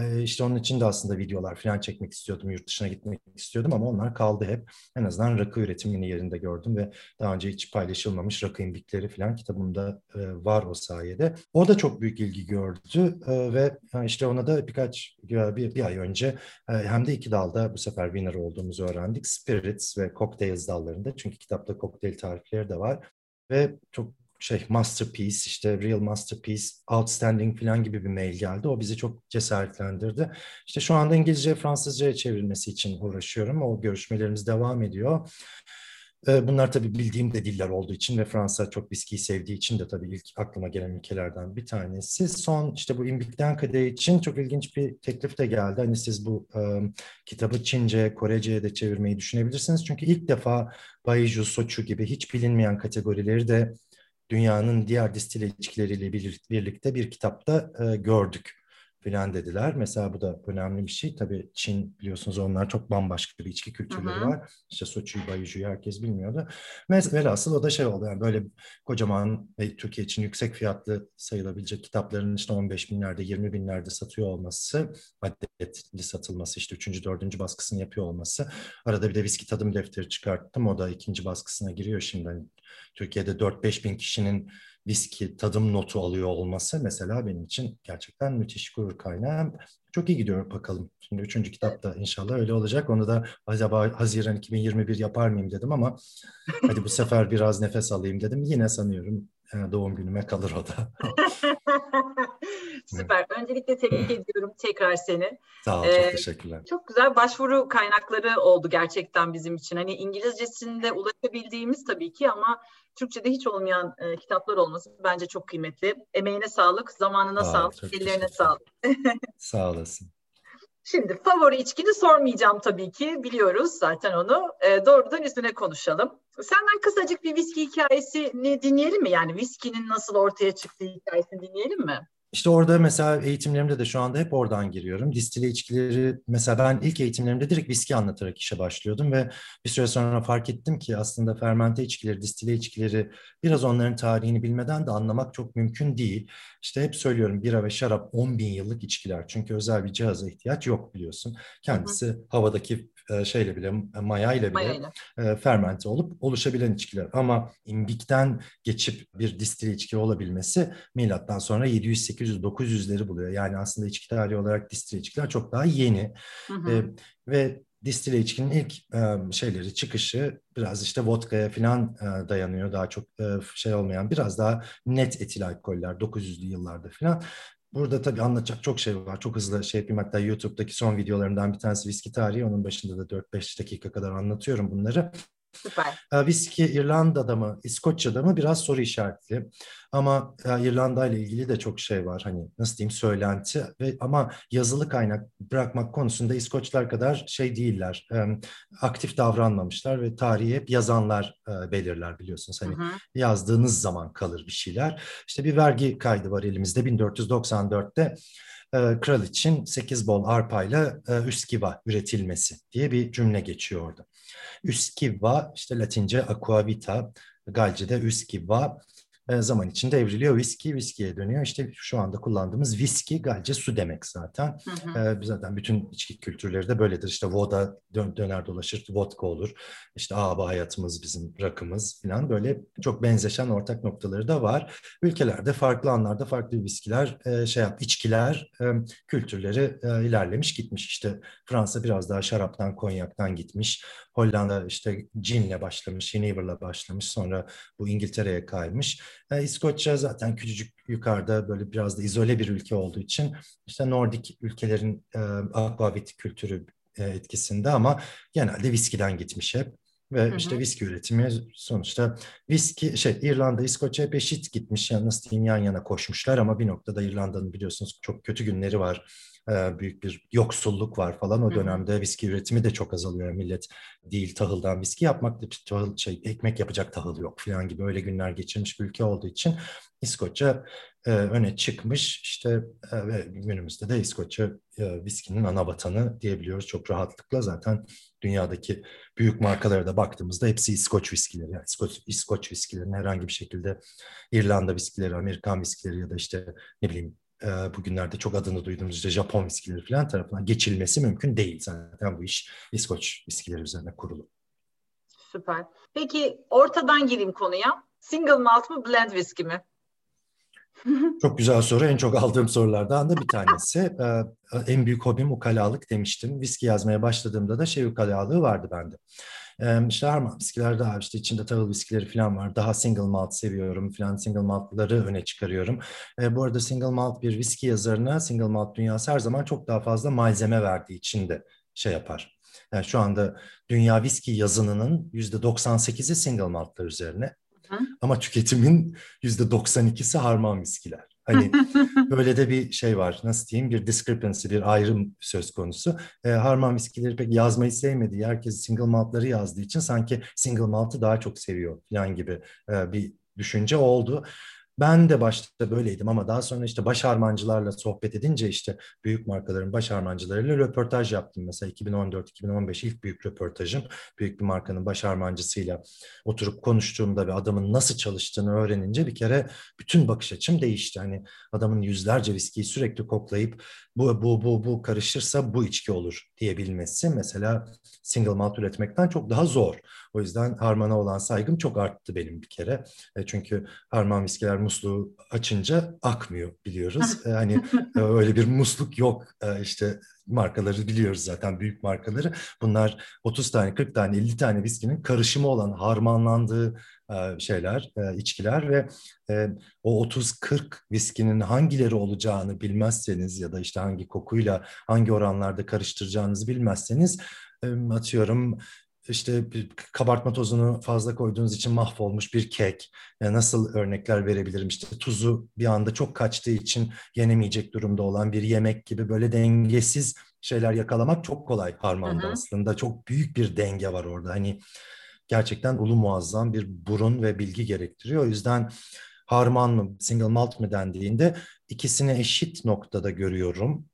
E, işte onun için de aslında videolar falan çekmek istiyordum, yurt dışına gitmek istiyordum ama onlar kaldı hep. En azından rakı üretimini yerinde gördüm ve daha önce hiç paylaşılmamış rakı imbikleri falan kitabımda e, var o sayede. O da çok büyük ilgi gördü ve işte ona da birkaç bir, bir ay önce hem de iki dalda bu sefer winner olduğumuzu öğrendik. Spirits ve Cocktails dallarında çünkü kitapta kokteyl tarifleri de var ve çok şey masterpiece işte real masterpiece outstanding falan gibi bir mail geldi. O bizi çok cesaretlendirdi. İşte şu anda İngilizce Fransızca'ya çevrilmesi için uğraşıyorum. O görüşmelerimiz devam ediyor. Ee, bunlar tabii bildiğim de diller olduğu için ve Fransa çok viskiyi sevdiği için de tabii ilk aklıma gelen ülkelerden bir tanesi. Son işte bu İmbik'ten Kadeh için çok ilginç bir teklif de geldi. Hani siz bu e, kitabı Çince, Korece'ye de çevirmeyi düşünebilirsiniz. Çünkü ilk defa Baiju, Soçu gibi hiç bilinmeyen kategorileri de dünyanın diğer distile içkileriyle birlikte bir kitapta gördük. Filan dediler. Mesela bu da önemli bir şey. Tabii Çin biliyorsunuz onlar çok bambaşka bir içki kültürleri hı hı. var. İşte Soçu'yu, Bayucu'yu herkes bilmiyordu. Velhasıl o da şey oldu yani böyle kocaman ve Türkiye için yüksek fiyatlı sayılabilecek kitapların işte 15 binlerde, 20 binlerde satıyor olması, adetli satılması, işte 3. 4. baskısını yapıyor olması. Arada bir de viski tadım defteri çıkarttım. O da ikinci baskısına giriyor şimdi. Yani Türkiye'de 4-5 bin kişinin viski tadım notu alıyor olması mesela benim için gerçekten müthiş gurur kaynağı. Çok iyi gidiyor bakalım. Şimdi üçüncü kitap da inşallah öyle olacak. Onu da acaba Haziran 2021 yapar mıyım dedim ama hadi bu sefer biraz nefes alayım dedim. Yine sanıyorum e, doğum günüme kalır o da. Süper. Öncelikle tebrik ediyorum tekrar seni. Sağ ol, çok ee, teşekkürler. Çok güzel başvuru kaynakları oldu gerçekten bizim için. Hani İngilizcesinde ulaşabildiğimiz tabii ki ama Türkçe'de hiç olmayan e, kitaplar olması bence çok kıymetli. Emeğine sağlık, zamanına Aa, sağlık, ellerine sağlık. Sağ olasın. Şimdi favori içkini sormayacağım tabii ki. Biliyoruz zaten onu. E, doğrudan üstüne konuşalım. Senden kısacık bir viski hikayesini dinleyelim mi? Yani viskinin nasıl ortaya çıktığı hikayesini dinleyelim mi? İşte orada mesela eğitimlerimde de şu anda hep oradan giriyorum. Distile içkileri mesela ben ilk eğitimlerimde direkt viski anlatarak işe başlıyordum ve bir süre sonra fark ettim ki aslında fermente içkileri, distile içkileri biraz onların tarihini bilmeden de anlamak çok mümkün değil. İşte hep söylüyorum bira ve şarap 10 bin yıllık içkiler. Çünkü özel bir cihaza ihtiyaç yok biliyorsun. Kendisi havadaki e, şeyle bile maya ile bile Mayayla. E, fermente olup oluşabilen içkiler. Ama imbikten geçip bir distile içki olabilmesi milattan sonra 700-800-900'leri buluyor. Yani aslında içki tarihi olarak distile içkiler çok daha yeni. Hı hı. E, ve distile içkinin ilk e, şeyleri çıkışı biraz işte vodka'ya falan e, dayanıyor. Daha çok e, şey olmayan biraz daha net etil alkoller 900'lü yıllarda falan. Burada tabii anlatacak çok şey var. Çok hızlı şey yapayım. Hatta YouTube'daki son videolarımdan bir tanesi viski tarihi. Onun başında da 4-5 dakika kadar anlatıyorum bunları. Süper. Viski İrlanda'da mı, İskoçya'da mı biraz soru işaretli. Ama İrlanda ile ilgili de çok şey var. Hani nasıl diyeyim söylenti ve ama yazılı kaynak bırakmak konusunda İskoçlar kadar şey değiller. aktif davranmamışlar ve tarihi hep yazanlar belirler biliyorsunuz. Hani hı hı. yazdığınız zaman kalır bir şeyler. İşte bir vergi kaydı var elimizde 1494'te kral için 8 bol arpayla üskiva üretilmesi diye bir cümle geçiyor orada. Üskiva işte Latince aquavita, Galce'de üskiva zaman içinde evriliyor. Viski viskiye dönüyor. İşte şu anda kullandığımız viski galce su demek zaten. Hı hı. Zaten bütün içki kültürleri de böyledir. İşte voda dön, döner dolaşır, vodka olur. İşte aba hayatımız bizim rakımız falan böyle çok benzeşen ortak noktaları da var. Ülkelerde farklı anlarda farklı viskiler, şey yap, içkiler, kültürleri ilerlemiş gitmiş. İşte Fransa biraz daha şaraptan, konyaktan gitmiş. Hollanda işte cinle başlamış, Genever'la başlamış. Sonra bu İngiltere'ye kaymış. E, İskoçya zaten küçücük yukarıda böyle biraz da izole bir ülke olduğu için işte Nordik ülkelerin e, aquavit kültürü e, etkisinde ama genelde viskiden gitmiş hep. Ve hı hı. işte viski üretimi sonuçta viski şey İrlanda, İskoçya hep eşit gitmiş. Yani nasıl diyeyim yan yana koşmuşlar ama bir noktada İrlanda'nın biliyorsunuz çok kötü günleri var e, büyük bir yoksulluk var falan. O dönemde viski üretimi de çok azalıyor. Millet değil tahıldan viski yapmak da tahıl şey ekmek yapacak tahıl yok falan gibi öyle günler geçirmiş bir ülke olduğu için İskoçya e, öne çıkmış işte e, ve günümüzde de İskoçya e, viskinin ana vatanı diyebiliyoruz çok rahatlıkla zaten dünyadaki büyük markalara da baktığımızda hepsi İskoç viskileri yani İskoç, İskoç viskilerin herhangi bir şekilde İrlanda viskileri, Amerikan viskileri ya da işte ne bileyim bugünlerde çok adını duyduğumuz işte Japon viskileri falan tarafından geçilmesi mümkün değil. Zaten bu iş İskoç viskileri üzerine kurulu. Süper. Peki ortadan gireyim konuya. Single malt mı blend whisky mi? Çok güzel soru. En çok aldığım sorulardan da bir tanesi. Ee, en büyük hobim ukalalık demiştim. Viski yazmaya başladığımda da şey ukalalığı vardı bende. Ee, işte harman viskiler daha işte içinde tahıl viskileri falan var. Daha single malt seviyorum falan. Single maltları öne çıkarıyorum. Ee, bu arada single malt bir viski yazarına single malt dünyası her zaman çok daha fazla malzeme verdiği için de şey yapar. Yani şu anda dünya viski yazınının %98'i single maltlar üzerine. Hı. Ama tüketimin %92'si harman viskiler. Hani böyle de bir şey var. Nasıl diyeyim? Bir discrepancy, bir ayrım söz konusu. E, harman viskileri pek yazmayı sevmediği, herkes single maltları yazdığı için sanki single maltı daha çok seviyor falan gibi e, bir düşünce oldu. Ben de başta böyleydim ama daha sonra işte baş harmancılarla sohbet edince işte büyük markaların baş harmancılarıyla röportaj yaptım. Mesela 2014-2015 ilk büyük röportajım. Büyük bir markanın baş harmancısıyla oturup konuştuğumda ve adamın nasıl çalıştığını öğrenince bir kere bütün bakış açım değişti. Hani adamın yüzlerce viskiyi sürekli koklayıp bu bu bu bu karışırsa bu içki olur diyebilmesi mesela single malt üretmekten çok daha zor. O yüzden harmana olan saygım çok arttı benim bir kere. E, çünkü harman viskiler musluğu açınca akmıyor biliyoruz. E, hani e, öyle bir musluk yok. E, işte markaları biliyoruz zaten büyük markaları. Bunlar 30 tane, 40 tane, 50 tane viskinin karışımı olan harmanlandığı e, şeyler, e, içkiler ve e, o 30-40 viskinin hangileri olacağını bilmezseniz ya da işte hangi kokuyla hangi oranlarda karıştıracağınızı bilmezseniz atıyorum işte kabartma tozunu fazla koyduğunuz için mahvolmuş bir kek. Yani nasıl örnekler verebilirim? İşte tuzu bir anda çok kaçtığı için yenemeyecek durumda olan bir yemek gibi böyle dengesiz şeyler yakalamak çok kolay harmanda aslında. Çok büyük bir denge var orada. Hani gerçekten ulu muazzam bir burun ve bilgi gerektiriyor. O yüzden harman mı, single malt mı dendiğinde ikisini eşit noktada görüyorum.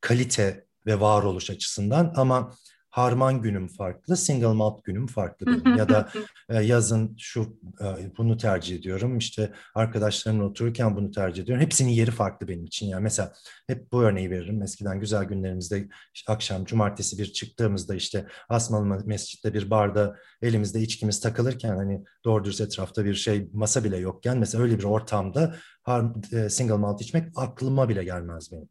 Kalite ve varoluş açısından ama harman günüm farklı, single malt günüm farklı benim. ya da e, yazın şu e, bunu tercih ediyorum. İşte arkadaşlarımla otururken bunu tercih ediyorum. Hepsinin yeri farklı benim için. Yani mesela hep bu örneği veririm. Eskiden güzel günlerimizde işte akşam cumartesi bir çıktığımızda işte Asmalı Mescid'de bir barda elimizde içkimiz takılırken hani doğru dürüst etrafta bir şey masa bile yokken mesela öyle bir ortamda e, single malt içmek aklıma bile gelmez benim.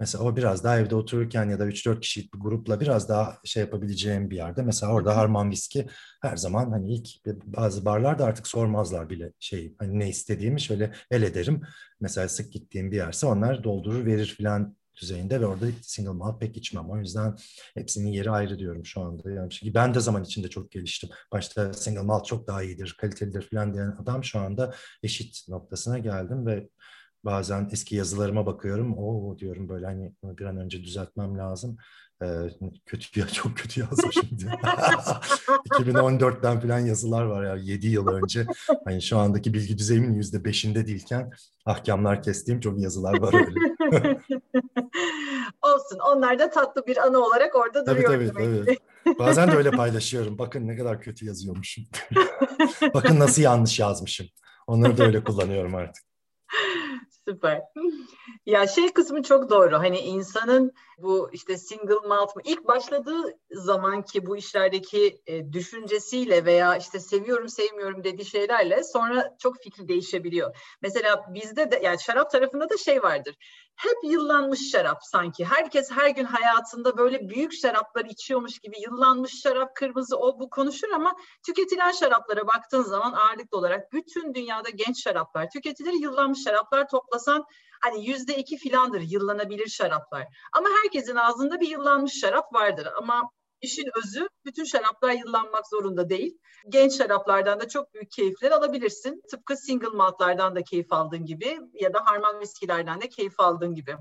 Mesela o biraz daha evde otururken ya da 3-4 kişilik bir grupla biraz daha şey yapabileceğim bir yerde. Mesela orada harman viski her zaman hani ilk bazı barlarda artık sormazlar bile şey hani ne istediğimi şöyle el ederim. Mesela sık gittiğim bir yerse onlar doldurur verir filan düzeyinde ve orada single malt pek içmem. O yüzden hepsinin yeri ayrı diyorum şu anda. Yani ben de zaman içinde çok geliştim. Başta single malt çok daha iyidir, kalitelidir falan diyen adam şu anda eşit noktasına geldim ve bazen eski yazılarıma bakıyorum. O diyorum böyle hani bir an önce düzeltmem lazım. Ee, kötü ya çok kötü yazmışım diye. 2014'ten falan yazılar var ya 7 yıl önce. Hani şu andaki bilgi düzeyimin yüzde beşinde değilken ahkamlar kestiğim çok yazılar var öyle. Olsun. Onlar da tatlı bir anı olarak orada tabii, duruyor. Tabii tabii. Bazen de öyle paylaşıyorum. Bakın ne kadar kötü yazıyormuşum. Bakın nasıl yanlış yazmışım. Onları da öyle kullanıyorum artık. Süper. Ya şey kısmı çok doğru. Hani insanın bu işte single malt mı ilk başladığı zamanki bu işlerdeki e, düşüncesiyle veya işte seviyorum sevmiyorum dediği şeylerle sonra çok fikri değişebiliyor. Mesela bizde de yani şarap tarafında da şey vardır. Hep yıllanmış şarap sanki. Herkes her gün hayatında böyle büyük şaraplar içiyormuş gibi yıllanmış şarap, kırmızı o bu konuşur ama tüketilen şaraplara baktığın zaman ağırlıklı olarak bütün dünyada genç şaraplar tüketilir. Yıllanmış şaraplar toplasan hani yüzde iki filandır yıllanabilir şaraplar. Ama herkesin ağzında bir yıllanmış şarap vardır. Ama işin özü bütün şaraplar yıllanmak zorunda değil. Genç şaraplardan da çok büyük keyifler alabilirsin. Tıpkı single maltlardan da keyif aldığın gibi ya da harman viskilerden de keyif aldığın gibi.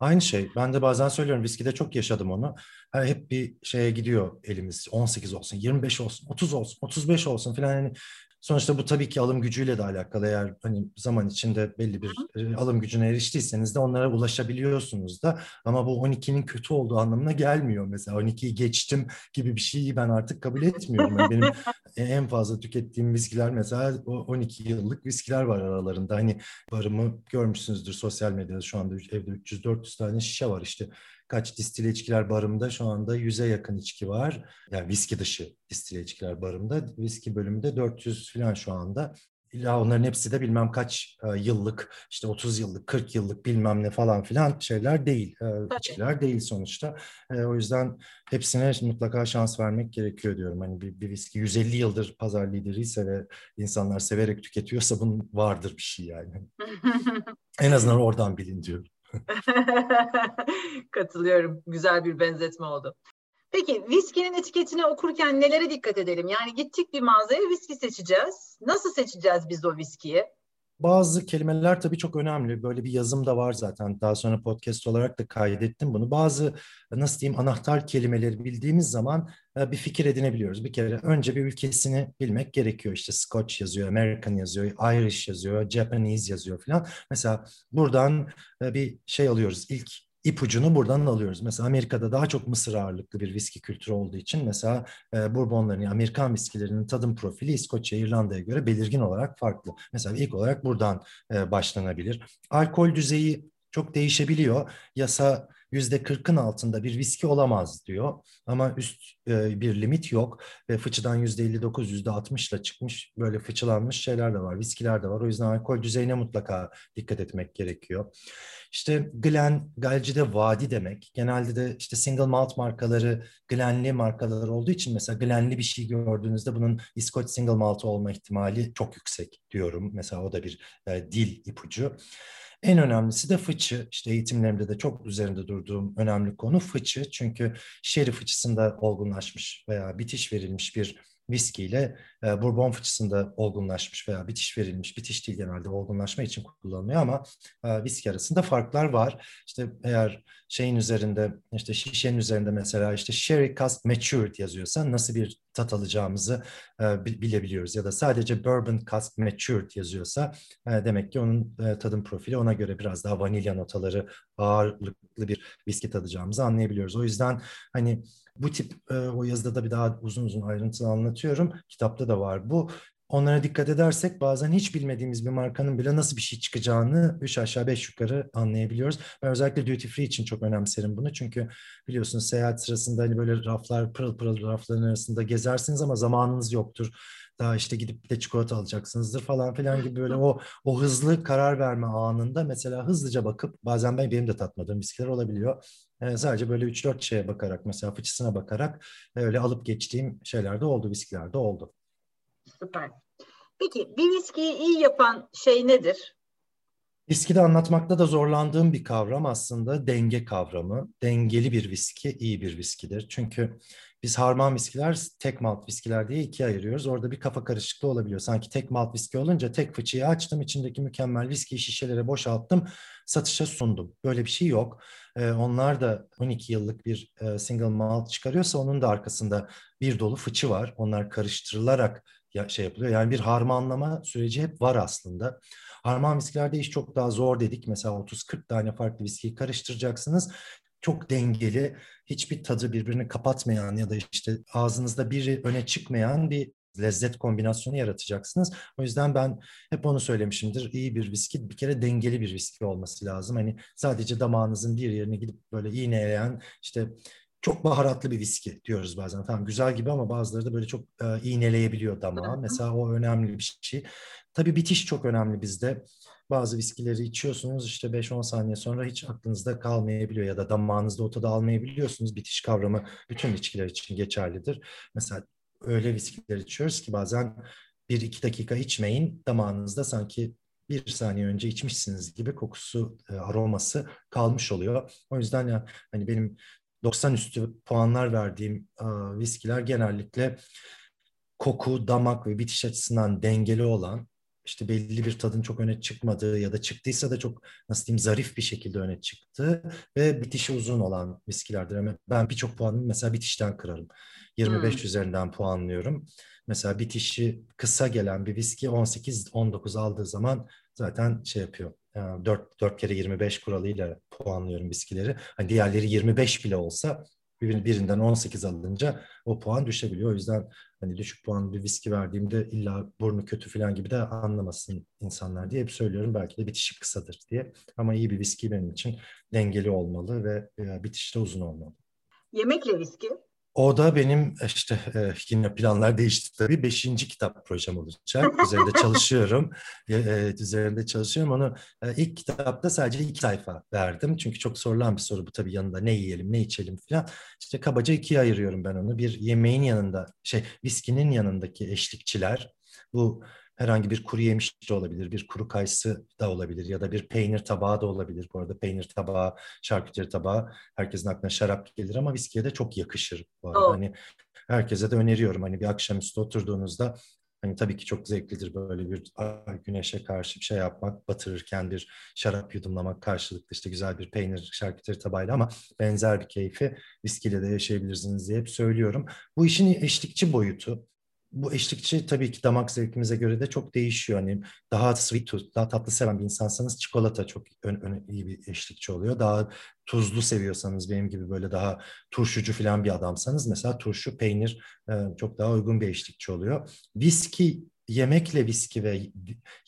Aynı şey. Ben de bazen söylüyorum viskide çok yaşadım onu. Hep bir şeye gidiyor elimiz. 18 olsun, 25 olsun, 30 olsun, 35 olsun falan. Yani Sonuçta bu tabii ki alım gücüyle de alakalı. Eğer hani zaman içinde belli bir e, alım gücüne eriştiyseniz de onlara ulaşabiliyorsunuz da. Ama bu 12'nin kötü olduğu anlamına gelmiyor. Mesela 12'yi geçtim gibi bir şeyi ben artık kabul etmiyorum. Yani benim en fazla tükettiğim viskiler mesela o 12 yıllık viskiler var aralarında. Hani barımı görmüşsünüzdür sosyal medyada şu anda evde 300-400 tane şişe var işte kaç distile içkiler barımda şu anda 100'e yakın içki var. Yani viski dışı distile içkiler barımda. Viski bölümünde 400 falan şu anda. İlla onların hepsi de bilmem kaç e, yıllık, işte 30 yıllık, 40 yıllık bilmem ne falan filan şeyler değil, e, içkiler değil sonuçta. E, o yüzden hepsine mutlaka şans vermek gerekiyor diyorum. Hani bir, bir viski 150 yıldır pazar lideri ise ve insanlar severek tüketiyorsa bunun vardır bir şey yani. en azından oradan bilin diyorum. Katılıyorum. Güzel bir benzetme oldu. Peki viskinin etiketini okurken nelere dikkat edelim? Yani gittik bir mağazaya viski seçeceğiz. Nasıl seçeceğiz biz o viskiyi? Bazı kelimeler tabii çok önemli. Böyle bir yazım da var zaten. Daha sonra podcast olarak da kaydettim bunu. Bazı nasıl diyeyim anahtar kelimeleri bildiğimiz zaman e, bir fikir edinebiliyoruz. Bir kere önce bir ülkesini bilmek gerekiyor. İşte Scotch yazıyor, American yazıyor, Irish yazıyor, Japanese yazıyor falan. Mesela buradan e, bir şey alıyoruz. İlk ipucunu buradan alıyoruz. Mesela Amerika'da daha çok Mısır ağırlıklı bir viski kültürü olduğu için mesela e, Bourbonların, Amerikan viskilerinin tadım profili İskoçya, İrlanda'ya göre belirgin olarak farklı. Mesela ilk olarak buradan e, başlanabilir. Alkol düzeyi çok değişebiliyor. Yasa yüzde kırkın altında bir viski olamaz diyor. Ama üst e, bir limit yok ve fıçıdan yüzde 59, yüzde 60 ile çıkmış böyle fıçılanmış şeyler de var, viskiler de var. O yüzden alkol düzeyine mutlaka dikkat etmek gerekiyor. İşte Glen, Galci'de vadi demek. Genelde de işte single malt markaları Glenli markalar olduğu için mesela Glenli bir şey gördüğünüzde bunun İskoç single malt olma ihtimali çok yüksek diyorum. Mesela o da bir e, dil ipucu. En önemlisi de fıçı. İşte eğitimlerimde de çok üzerinde durduğum önemli konu fıçı. Çünkü şeri fıçısında olgunlaşmış veya bitiş verilmiş bir viskiyle e, bourbon fıçısında olgunlaşmış veya bitiş verilmiş, bitiş değil genelde olgunlaşma için kullanılıyor ama e, viski arasında farklar var. İşte eğer şeyin üzerinde, işte şişenin üzerinde mesela işte sherry cask matured yazıyorsa nasıl bir tat alacağımızı e, bilebiliyoruz. Ya da sadece bourbon cask matured yazıyorsa e, demek ki onun e, tadım profili ona göre biraz daha vanilya notaları ağırlıklı bir viski tadacağımızı anlayabiliyoruz. O yüzden hani bu tip e, o yazıda da bir daha uzun uzun ayrıntılı anlatıyorum. Kitapta da var. Bu onlara dikkat edersek bazen hiç bilmediğimiz bir markanın bile nasıl bir şey çıkacağını üç aşağı beş yukarı anlayabiliyoruz. Ben özellikle duty free için çok önemserim bunu. Çünkü biliyorsunuz seyahat sırasında hani böyle raflar pırıl pırıl rafların arasında gezersiniz ama zamanınız yoktur. Daha işte gidip bir de çikolata alacaksınızdır falan filan gibi böyle o o hızlı karar verme anında mesela hızlıca bakıp bazen ben benim de tatmadığım viskiler olabiliyor. Yani sadece böyle 3-4 şeye bakarak mesela fıçısına bakarak öyle alıp geçtiğim şeyler de oldu, viskilerde oldu. Süper. Peki bir viskiyi iyi yapan şey nedir? Viskide anlatmakta da zorlandığım bir kavram aslında denge kavramı. Dengeli bir viski iyi bir viskidir. Çünkü biz harman viskiler tek malt viskiler diye ikiye ayırıyoruz. Orada bir kafa karışıklığı olabiliyor. Sanki tek malt viski olunca tek fıçıyı açtım, içindeki mükemmel viskiyi şişelere boşalttım, satışa sundum. Böyle bir şey yok. Ee, onlar da 12 yıllık bir e, single malt çıkarıyorsa onun da arkasında bir dolu fıçı var. Onlar karıştırılarak şey yapılıyor. Yani bir harmanlama süreci hep var aslında. Harman viskilerde iş çok daha zor dedik. Mesela 30-40 tane farklı viskiyi karıştıracaksınız çok dengeli, hiçbir tadı birbirini kapatmayan ya da işte ağzınızda biri öne çıkmayan bir lezzet kombinasyonu yaratacaksınız. O yüzden ben hep onu söylemişimdir. İyi bir viski bir kere dengeli bir viski olması lazım. Hani sadece damağınızın bir yerine gidip böyle iğneleyen işte çok baharatlı bir viski diyoruz bazen. Tamam güzel gibi ama bazıları da böyle çok e, iğneleyebiliyor damağı. Mesela o önemli bir şey. Tabii bitiş çok önemli bizde. Bazı viskileri içiyorsunuz işte 5-10 saniye sonra hiç aklınızda kalmayabiliyor ya da damağınızda o tadı almayabiliyorsunuz. Bitiş kavramı bütün içkiler için geçerlidir. Mesela öyle viskiler içiyoruz ki bazen 1-2 dakika içmeyin damağınızda sanki bir saniye önce içmişsiniz gibi kokusu, e, aroması kalmış oluyor. O yüzden ya hani benim 90 üstü puanlar verdiğim e, viskiler genellikle koku, damak ve bitiş açısından dengeli olan işte belli bir tadın çok öne çıkmadığı ya da çıktıysa da çok nasıl diyeyim zarif bir şekilde öne çıktı ve bitişi uzun olan viskilerdir. Ama ben birçok puanımı mesela bitişten kırarım. 25 hmm. üzerinden puanlıyorum. Mesela bitişi kısa gelen bir viski 18-19 aldığı zaman zaten şey yapıyor. 4, 4 kere 25 kuralıyla puanlıyorum viskileri. Hani diğerleri 25 bile olsa birinden 18 alınca o puan düşebiliyor. O yüzden hani düşük puan bir viski verdiğimde illa burnu kötü falan gibi de anlamasın insanlar diye hep söylüyorum. Belki de bitişi kısadır diye. Ama iyi bir viski benim için dengeli olmalı ve bitişte uzun olmalı. Yemekle viski o da benim işte e, yine planlar değişti tabii. Beşinci kitap projem olacak. Üzerinde çalışıyorum. E, üzerinde çalışıyorum. Onu e, ilk kitapta sadece iki sayfa verdim. Çünkü çok sorulan bir soru bu tabii yanında ne yiyelim, ne içelim falan. İşte kabaca ikiye ayırıyorum ben onu. Bir yemeğin yanında, şey viskinin yanındaki eşlikçiler. Bu herhangi bir kuru yemiş de olabilir, bir kuru kayısı da olabilir ya da bir peynir tabağı da olabilir. Bu arada peynir tabağı, şarküteri tabağı herkesin aklına şarap gelir ama viskiye de çok yakışır bu arada. Oh. Hani herkese de öneriyorum hani bir akşamüstü oturduğunuzda Hani tabii ki çok zevklidir böyle bir güneşe karşı bir şey yapmak, batırırken bir şarap yudumlamak karşılıklı işte güzel bir peynir şarküteri tabağıyla ama benzer bir keyfi viskiyle de yaşayabilirsiniz diye hep söylüyorum. Bu işin eşlikçi boyutu bu eşlikçi tabii ki damak zevkimize göre de çok değişiyor. Hani daha sweet tooth, daha tatlı seven bir insansanız çikolata çok ön, ön, iyi bir eşlikçi oluyor. Daha tuzlu seviyorsanız benim gibi böyle daha turşucu falan bir adamsanız mesela turşu, peynir e, çok daha uygun bir eşlikçi oluyor. Viski yemekle viski ve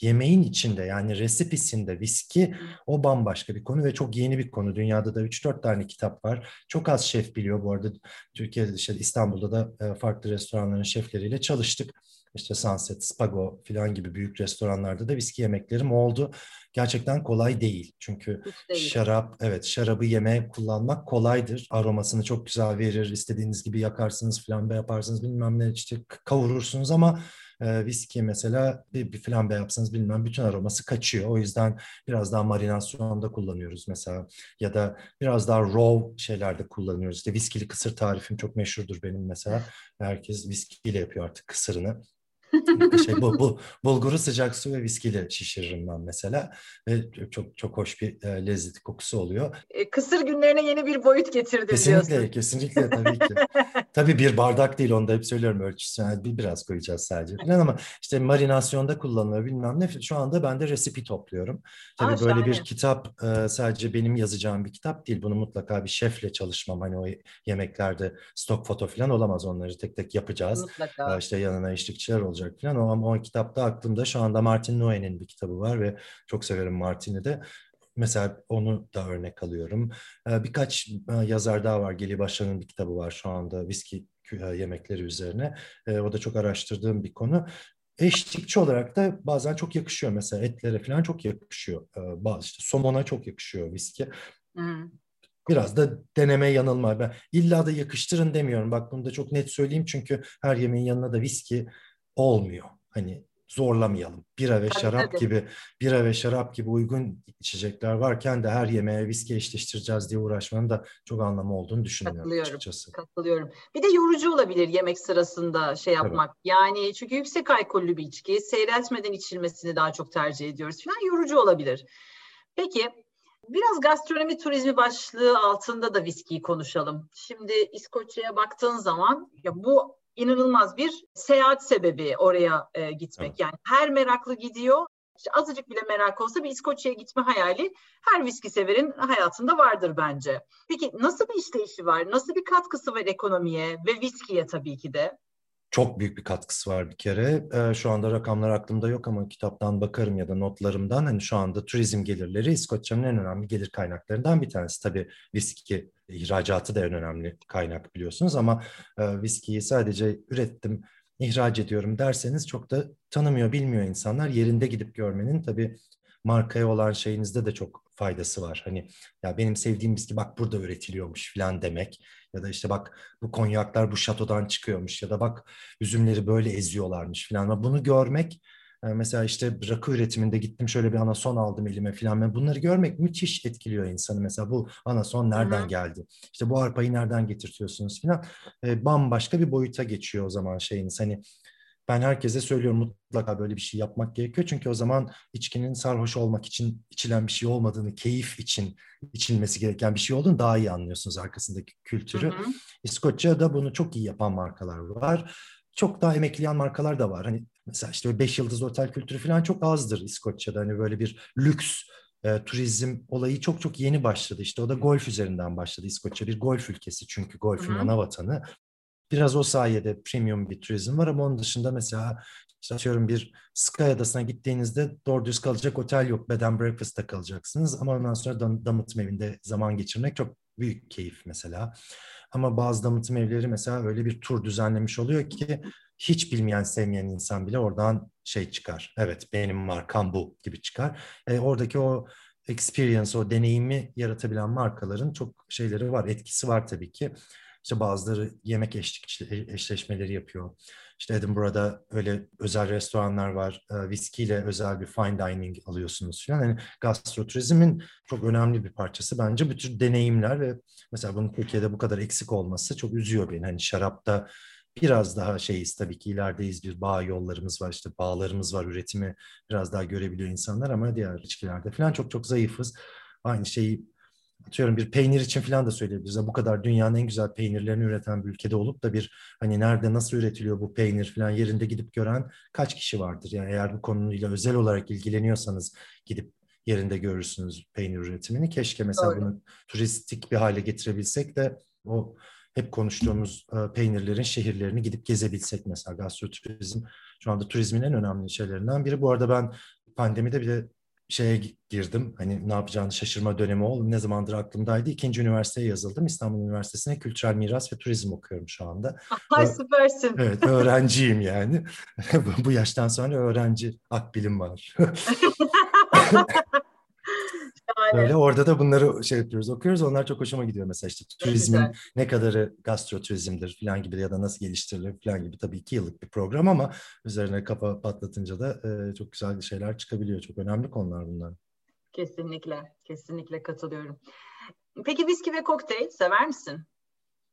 yemeğin içinde yani resipisinde viski o bambaşka bir konu ve çok yeni bir konu. Dünyada da 3-4 tane kitap var. Çok az şef biliyor bu arada. Türkiye'de işte İstanbul'da da e, farklı restoranların şefleriyle çalıştık. İşte Sunset, Spago falan gibi büyük restoranlarda da viski yemeklerim oldu. Gerçekten kolay değil. Çünkü değil. şarap, evet şarabı yemeğe kullanmak kolaydır. Aromasını çok güzel verir. İstediğiniz gibi yakarsınız, flambe yaparsınız bilmem ne işte kavurursunuz ama e, viski mesela bir, bir flambe yapsanız bilmem bütün aroması kaçıyor. O yüzden biraz daha marinasyonda kullanıyoruz mesela ya da biraz daha raw şeylerde kullanıyoruz. İşte viskili kısır tarifim çok meşhurdur benim mesela. Herkes viskiyle yapıyor artık kısırını şey bu, bu bulguru sıcak su ve viskiyle şişiririm ben mesela ve çok çok hoş bir e, lezzeti kokusu oluyor. E, kısır günlerine yeni bir boyut getirdim kesinlikle, diyorsun. Kesinlikle tabii ki. tabii bir bardak değil onu da hep söylüyorum ölçüsü. Yani bir biraz koyacağız sadece falan ama işte marinasyonda kullanılıyor bilmem ne. Şu anda ben de resipi topluyorum. Tabii Aa, böyle şahane. bir kitap e, sadece benim yazacağım bir kitap değil. Bunu mutlaka bir şefle çalışmam. Hani o yemeklerde stok foto falan olamaz onları tek tek yapacağız. Mutlaka. E, işte yanına eşlikçiler olacak olacak falan. O, ama o kitapta aklımda şu anda Martin Noe'nin bir kitabı var ve çok severim Martin'i de. Mesela onu da örnek alıyorum. Ee, birkaç e, yazar daha var. Geli Başlan'ın bir kitabı var şu anda viski e, yemekleri üzerine. Ee, o da çok araştırdığım bir konu. Eşlikçi olarak da bazen çok yakışıyor. Mesela etlere falan çok yakışıyor. Ee, bazı işte somona çok yakışıyor viski. Hmm. Biraz da deneme yanılma. Ben illa da yakıştırın demiyorum. Bak bunu da çok net söyleyeyim çünkü her yemeğin yanına da viski olmuyor. Hani zorlamayalım. Bira ve tabii, şarap tabii. gibi bira ve şarap gibi uygun içecekler varken de her yemeğe viski eşleştireceğiz diye uğraşmanın da çok anlamı olduğunu düşünmüyorum katılıyorum, açıkçası. Katılıyorum. Bir de yorucu olabilir yemek sırasında şey yapmak. Tabii. Yani çünkü yüksek alkollü bir içki seyreltmeden içilmesini daha çok tercih ediyoruz falan yorucu olabilir. Peki Biraz gastronomi turizmi başlığı altında da viskiyi konuşalım. Şimdi İskoçya'ya baktığın zaman ya bu inanılmaz bir seyahat sebebi oraya e, gitmek. Evet. Yani her meraklı gidiyor. İşte azıcık bile merak olsa bir İskoçya'ya gitme hayali her viski severin hayatında vardır bence. Peki nasıl bir işleyişi var? Nasıl bir katkısı var ekonomiye ve viskiye tabii ki de? Çok büyük bir katkısı var bir kere. Ee, şu anda rakamlar aklımda yok ama kitaptan bakarım ya da notlarımdan hani şu anda turizm gelirleri İskoçya'nın en önemli gelir kaynaklarından bir tanesi. Tabii viski ihracatı da en önemli kaynak biliyorsunuz ama e, viskiyi sadece ürettim, ihraç ediyorum derseniz çok da tanımıyor, bilmiyor insanlar. Yerinde gidip görmenin tabii markaya olan şeyinizde de çok faydası var. Hani ya benim sevdiğim viski bak burada üretiliyormuş falan demek ya da işte bak bu konyaklar bu şatodan çıkıyormuş ya da bak üzümleri böyle eziyorlarmış falan. Ama bunu görmek e, mesela işte rakı üretiminde gittim şöyle bir anason aldım elime falan. Bunları görmek müthiş etkiliyor insanı. Mesela bu anason nereden Hı-hı. geldi? İşte bu arpayı nereden getirtiyorsunuz falan. E, bambaşka bir boyuta geçiyor o zaman şeyiniz. Hani ben herkese söylüyorum mutlaka böyle bir şey yapmak gerekiyor. Çünkü o zaman içkinin sarhoş olmak için içilen bir şey olmadığını, keyif için içilmesi gereken bir şey olduğunu daha iyi anlıyorsunuz arkasındaki kültürü. Hı hı. İskoçya'da bunu çok iyi yapan markalar var. Çok daha emekleyen markalar da var. Hani mesela işte 5 yıldız otel kültürü falan çok azdır İskoçya'da. Hani böyle bir lüks e, turizm olayı çok çok yeni başladı. İşte o da golf üzerinden başladı İskoçya. Bir golf ülkesi çünkü golfün ana vatanı. Biraz o sayede premium bir turizm var ama onun dışında mesela işte atıyorum bir Sky Adası'na gittiğinizde doğru düz kalacak otel yok. Bed and breakfast'ta kalacaksınız. Ama ondan sonra dam damıtım evinde zaman geçirmek çok büyük keyif mesela. Ama bazı damıtım evleri mesela öyle bir tur düzenlemiş oluyor ki hiç bilmeyen, sevmeyen insan bile oradan şey çıkar. Evet benim markam bu gibi çıkar. E, oradaki o experience, o deneyimi yaratabilen markaların çok şeyleri var, etkisi var tabii ki. İşte bazıları yemek eşlik, eşleşmeleri yapıyor. İşte Edinburgh'da öyle özel restoranlar var. E, viskiyle özel bir fine dining alıyorsunuz falan. Yani gastroturizmin çok önemli bir parçası bence bu tür deneyimler ve mesela bunun Türkiye'de bu kadar eksik olması çok üzüyor beni. Hani şarapta biraz daha şeyiz tabii ki ilerideyiz bir bağ yollarımız var işte bağlarımız var üretimi biraz daha görebiliyor insanlar ama diğer içkilerde falan çok çok zayıfız. Aynı şeyi atıyorum bir peynir için falan da söyleyebiliriz. Bu kadar dünyanın en güzel peynirlerini üreten bir ülkede olup da bir hani nerede nasıl üretiliyor bu peynir falan yerinde gidip gören kaç kişi vardır? Yani eğer bu konuyla özel olarak ilgileniyorsanız gidip yerinde görürsünüz peynir üretimini. Keşke mesela Doğru. bunu turistik bir hale getirebilsek de o hep konuştuğumuz e, peynirlerin şehirlerini gidip gezebilsek mesela gastroturizm şu anda turizmin en önemli şeylerinden biri. Bu arada ben pandemide bir de şeye girdim. Hani ne yapacağını şaşırma dönemi oldu. Ne zamandır aklımdaydı. İkinci üniversiteye yazıldım. İstanbul Üniversitesi'ne kültürel miras ve turizm okuyorum şu anda. Ay süpersin. Evet öğrenciyim yani. bu yaştan sonra öğrenci akbilim var. Öyle orada da bunları şey yapıyoruz, okuyoruz. Onlar çok hoşuma gidiyor mesela işte turizmin Güzel. ne kadarı gastroturizmdir falan gibi ya da nasıl geliştirilir falan gibi tabii iki yıllık bir program ama üzerine kafa patlatınca da e, çok güzel şeyler çıkabiliyor. Çok önemli konular bunlar. Kesinlikle, kesinlikle katılıyorum. Peki viski ve kokteyl sever misin?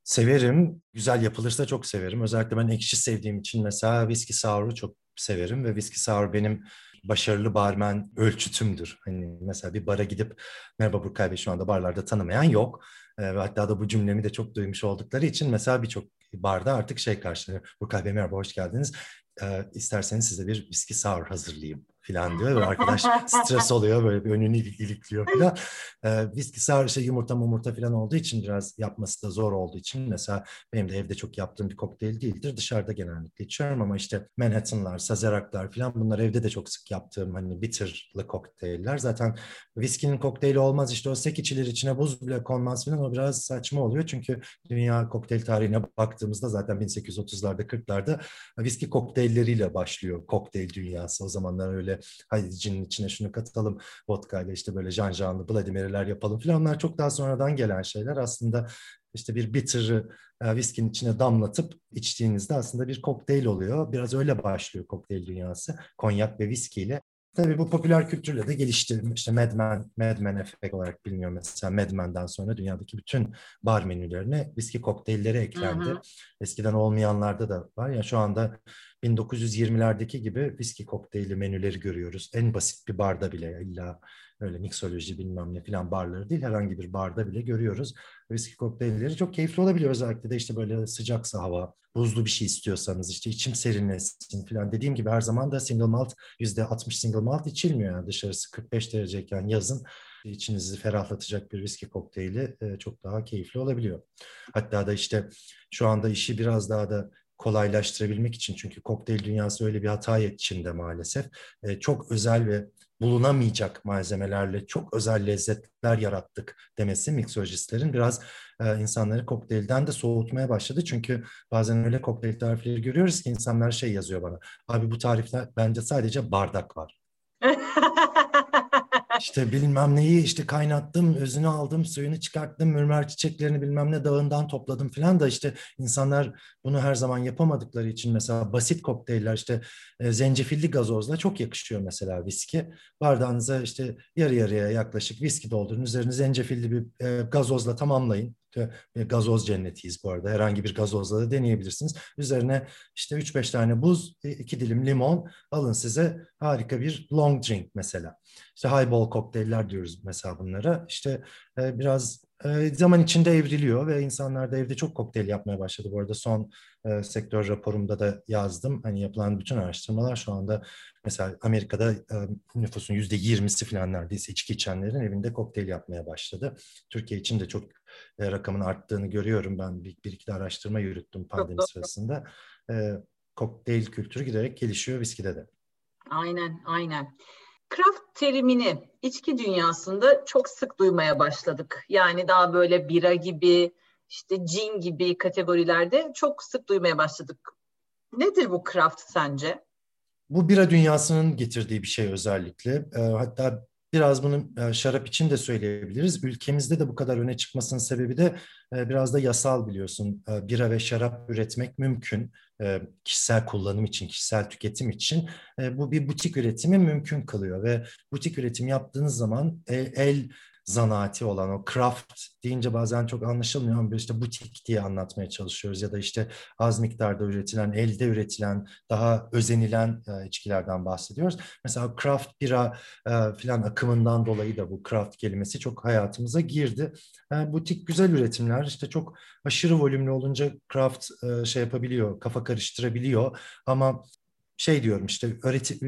Severim. Güzel yapılırsa çok severim. Özellikle ben ekşi sevdiğim için mesela viski sour'u çok severim ve viski sour benim başarılı barmen ölçütümdür. Hani mesela bir bara gidip merhaba Burkay Bey şu anda barlarda tanımayan yok. E, hatta da bu cümlemi de çok duymuş oldukları için mesela birçok barda artık şey karşılıyor. Burkay Bey merhaba hoş geldiniz. E, isterseniz size bir viski sour hazırlayayım falan diyor. Ve arkadaş stres oluyor böyle bir önünü ilikliyor falan. Ee, viski sour şey yumurta mumurta falan olduğu için biraz yapması da zor olduğu için mesela benim de evde çok yaptığım bir kokteyl değildir. Dışarıda genellikle içiyorum ama işte Manhattan'lar, Sazerac'lar falan bunlar evde de çok sık yaptığım hani bitterlı kokteyller. Zaten viskinin kokteyli olmaz işte o sek içilir içine buz bile konmaz falan o biraz saçma oluyor. Çünkü dünya kokteyl tarihine baktığımızda zaten 1830'larda 40'larda viski kokteylleriyle başlıyor kokteyl dünyası. O zamanlar öyle böyle haydi cinin içine şunu katalım vodka ile işte böyle Jean Jean'lı Bloody Mary'ler yapalım falan onlar çok daha sonradan gelen şeyler aslında işte bir bitter'ı e, viskinin içine damlatıp içtiğinizde aslında bir kokteyl oluyor. Biraz öyle başlıyor kokteyl dünyası. Konyak ve viskiyle. Tabii bu popüler kültürle de gelişti. İşte Mad Men, Mad Men efekt olarak biliniyor mesela. Mad Men'den sonra dünyadaki bütün bar menülerine viski kokteylleri eklendi. Hı hı. Eskiden olmayanlarda da var. Ya şu anda 1920'lerdeki gibi viski kokteyli menüleri görüyoruz. En basit bir barda bile illa öyle mixoloji bilmem ne filan barları değil herhangi bir barda bile görüyoruz. Viski kokteylleri çok keyifli olabiliyor özellikle de işte böyle sıcaksa hava, buzlu bir şey istiyorsanız işte içim serinlesin filan. Dediğim gibi her zaman da single malt %60 single malt içilmiyor yani dışarısı 45 dereceyken yazın içinizi ferahlatacak bir viski kokteyli e, çok daha keyifli olabiliyor. Hatta da işte şu anda işi biraz daha da kolaylaştırabilmek için çünkü kokteyl dünyası öyle bir hata içinde maalesef. E, çok özel ve bulunamayacak malzemelerle çok özel lezzetler yarattık demesi miksolojistlerin biraz e, insanları kokteylden de soğutmaya başladı. Çünkü bazen öyle kokteyl tarifleri görüyoruz ki insanlar şey yazıyor bana. Abi bu tarifler bence sadece bardak var. İşte bilmem neyi işte kaynattım, özünü aldım, suyunu çıkarttım, mürmer çiçeklerini bilmem ne dağından topladım falan da işte insanlar bunu her zaman yapamadıkları için mesela basit kokteyller işte e, zencefilli gazozla çok yakışıyor mesela viski. Bardağınıza işte yarı yarıya yaklaşık viski doldurun, üzerine zencefilli bir e, gazozla tamamlayın gazoz cennetiyiz bu arada. Herhangi bir gazozla da deneyebilirsiniz. Üzerine işte 3-5 tane buz, 2 dilim limon alın size harika bir long drink mesela. İşte highball kokteyller diyoruz mesela bunlara. İşte e, biraz e, zaman içinde evriliyor ve insanlar da evde çok kokteyl yapmaya başladı. Bu arada son e, sektör raporumda da yazdım. Hani yapılan bütün araştırmalar şu anda mesela Amerika'da e, nüfusun yüzde yirmisi falan neredeyse içki içenlerin evinde kokteyl yapmaya başladı. Türkiye için de çok e, rakamın arttığını görüyorum. Ben bir, bir iki de araştırma yürüttüm pandemi sırasında. E, kokteyl kültürü giderek gelişiyor viskide de. Aynen, aynen. Craft terimini içki dünyasında çok sık duymaya başladık. Yani daha böyle bira gibi, işte gin gibi kategorilerde çok sık duymaya başladık. Nedir bu craft sence? Bu bira dünyasının getirdiği bir şey özellikle. E, hatta Biraz bunu e, şarap için de söyleyebiliriz. Ülkemizde de bu kadar öne çıkmasının sebebi de e, biraz da yasal biliyorsun. E, bira ve şarap üretmek mümkün. Kişisel kullanım için, kişisel tüketim için. Bu bir butik üretimi mümkün kılıyor ve butik üretim yaptığınız zaman el zanaati olan o craft deyince bazen çok anlaşılmıyor ama işte butik diye anlatmaya çalışıyoruz ya da işte az miktarda üretilen, elde üretilen, daha özenilen e, içkilerden bahsediyoruz. Mesela craft bira e, filan akımından dolayı da bu craft kelimesi çok hayatımıza girdi. E, butik güzel üretimler işte çok aşırı volümlü olunca craft e, şey yapabiliyor, kafa karıştırabiliyor ama şey diyorum işte öğreti,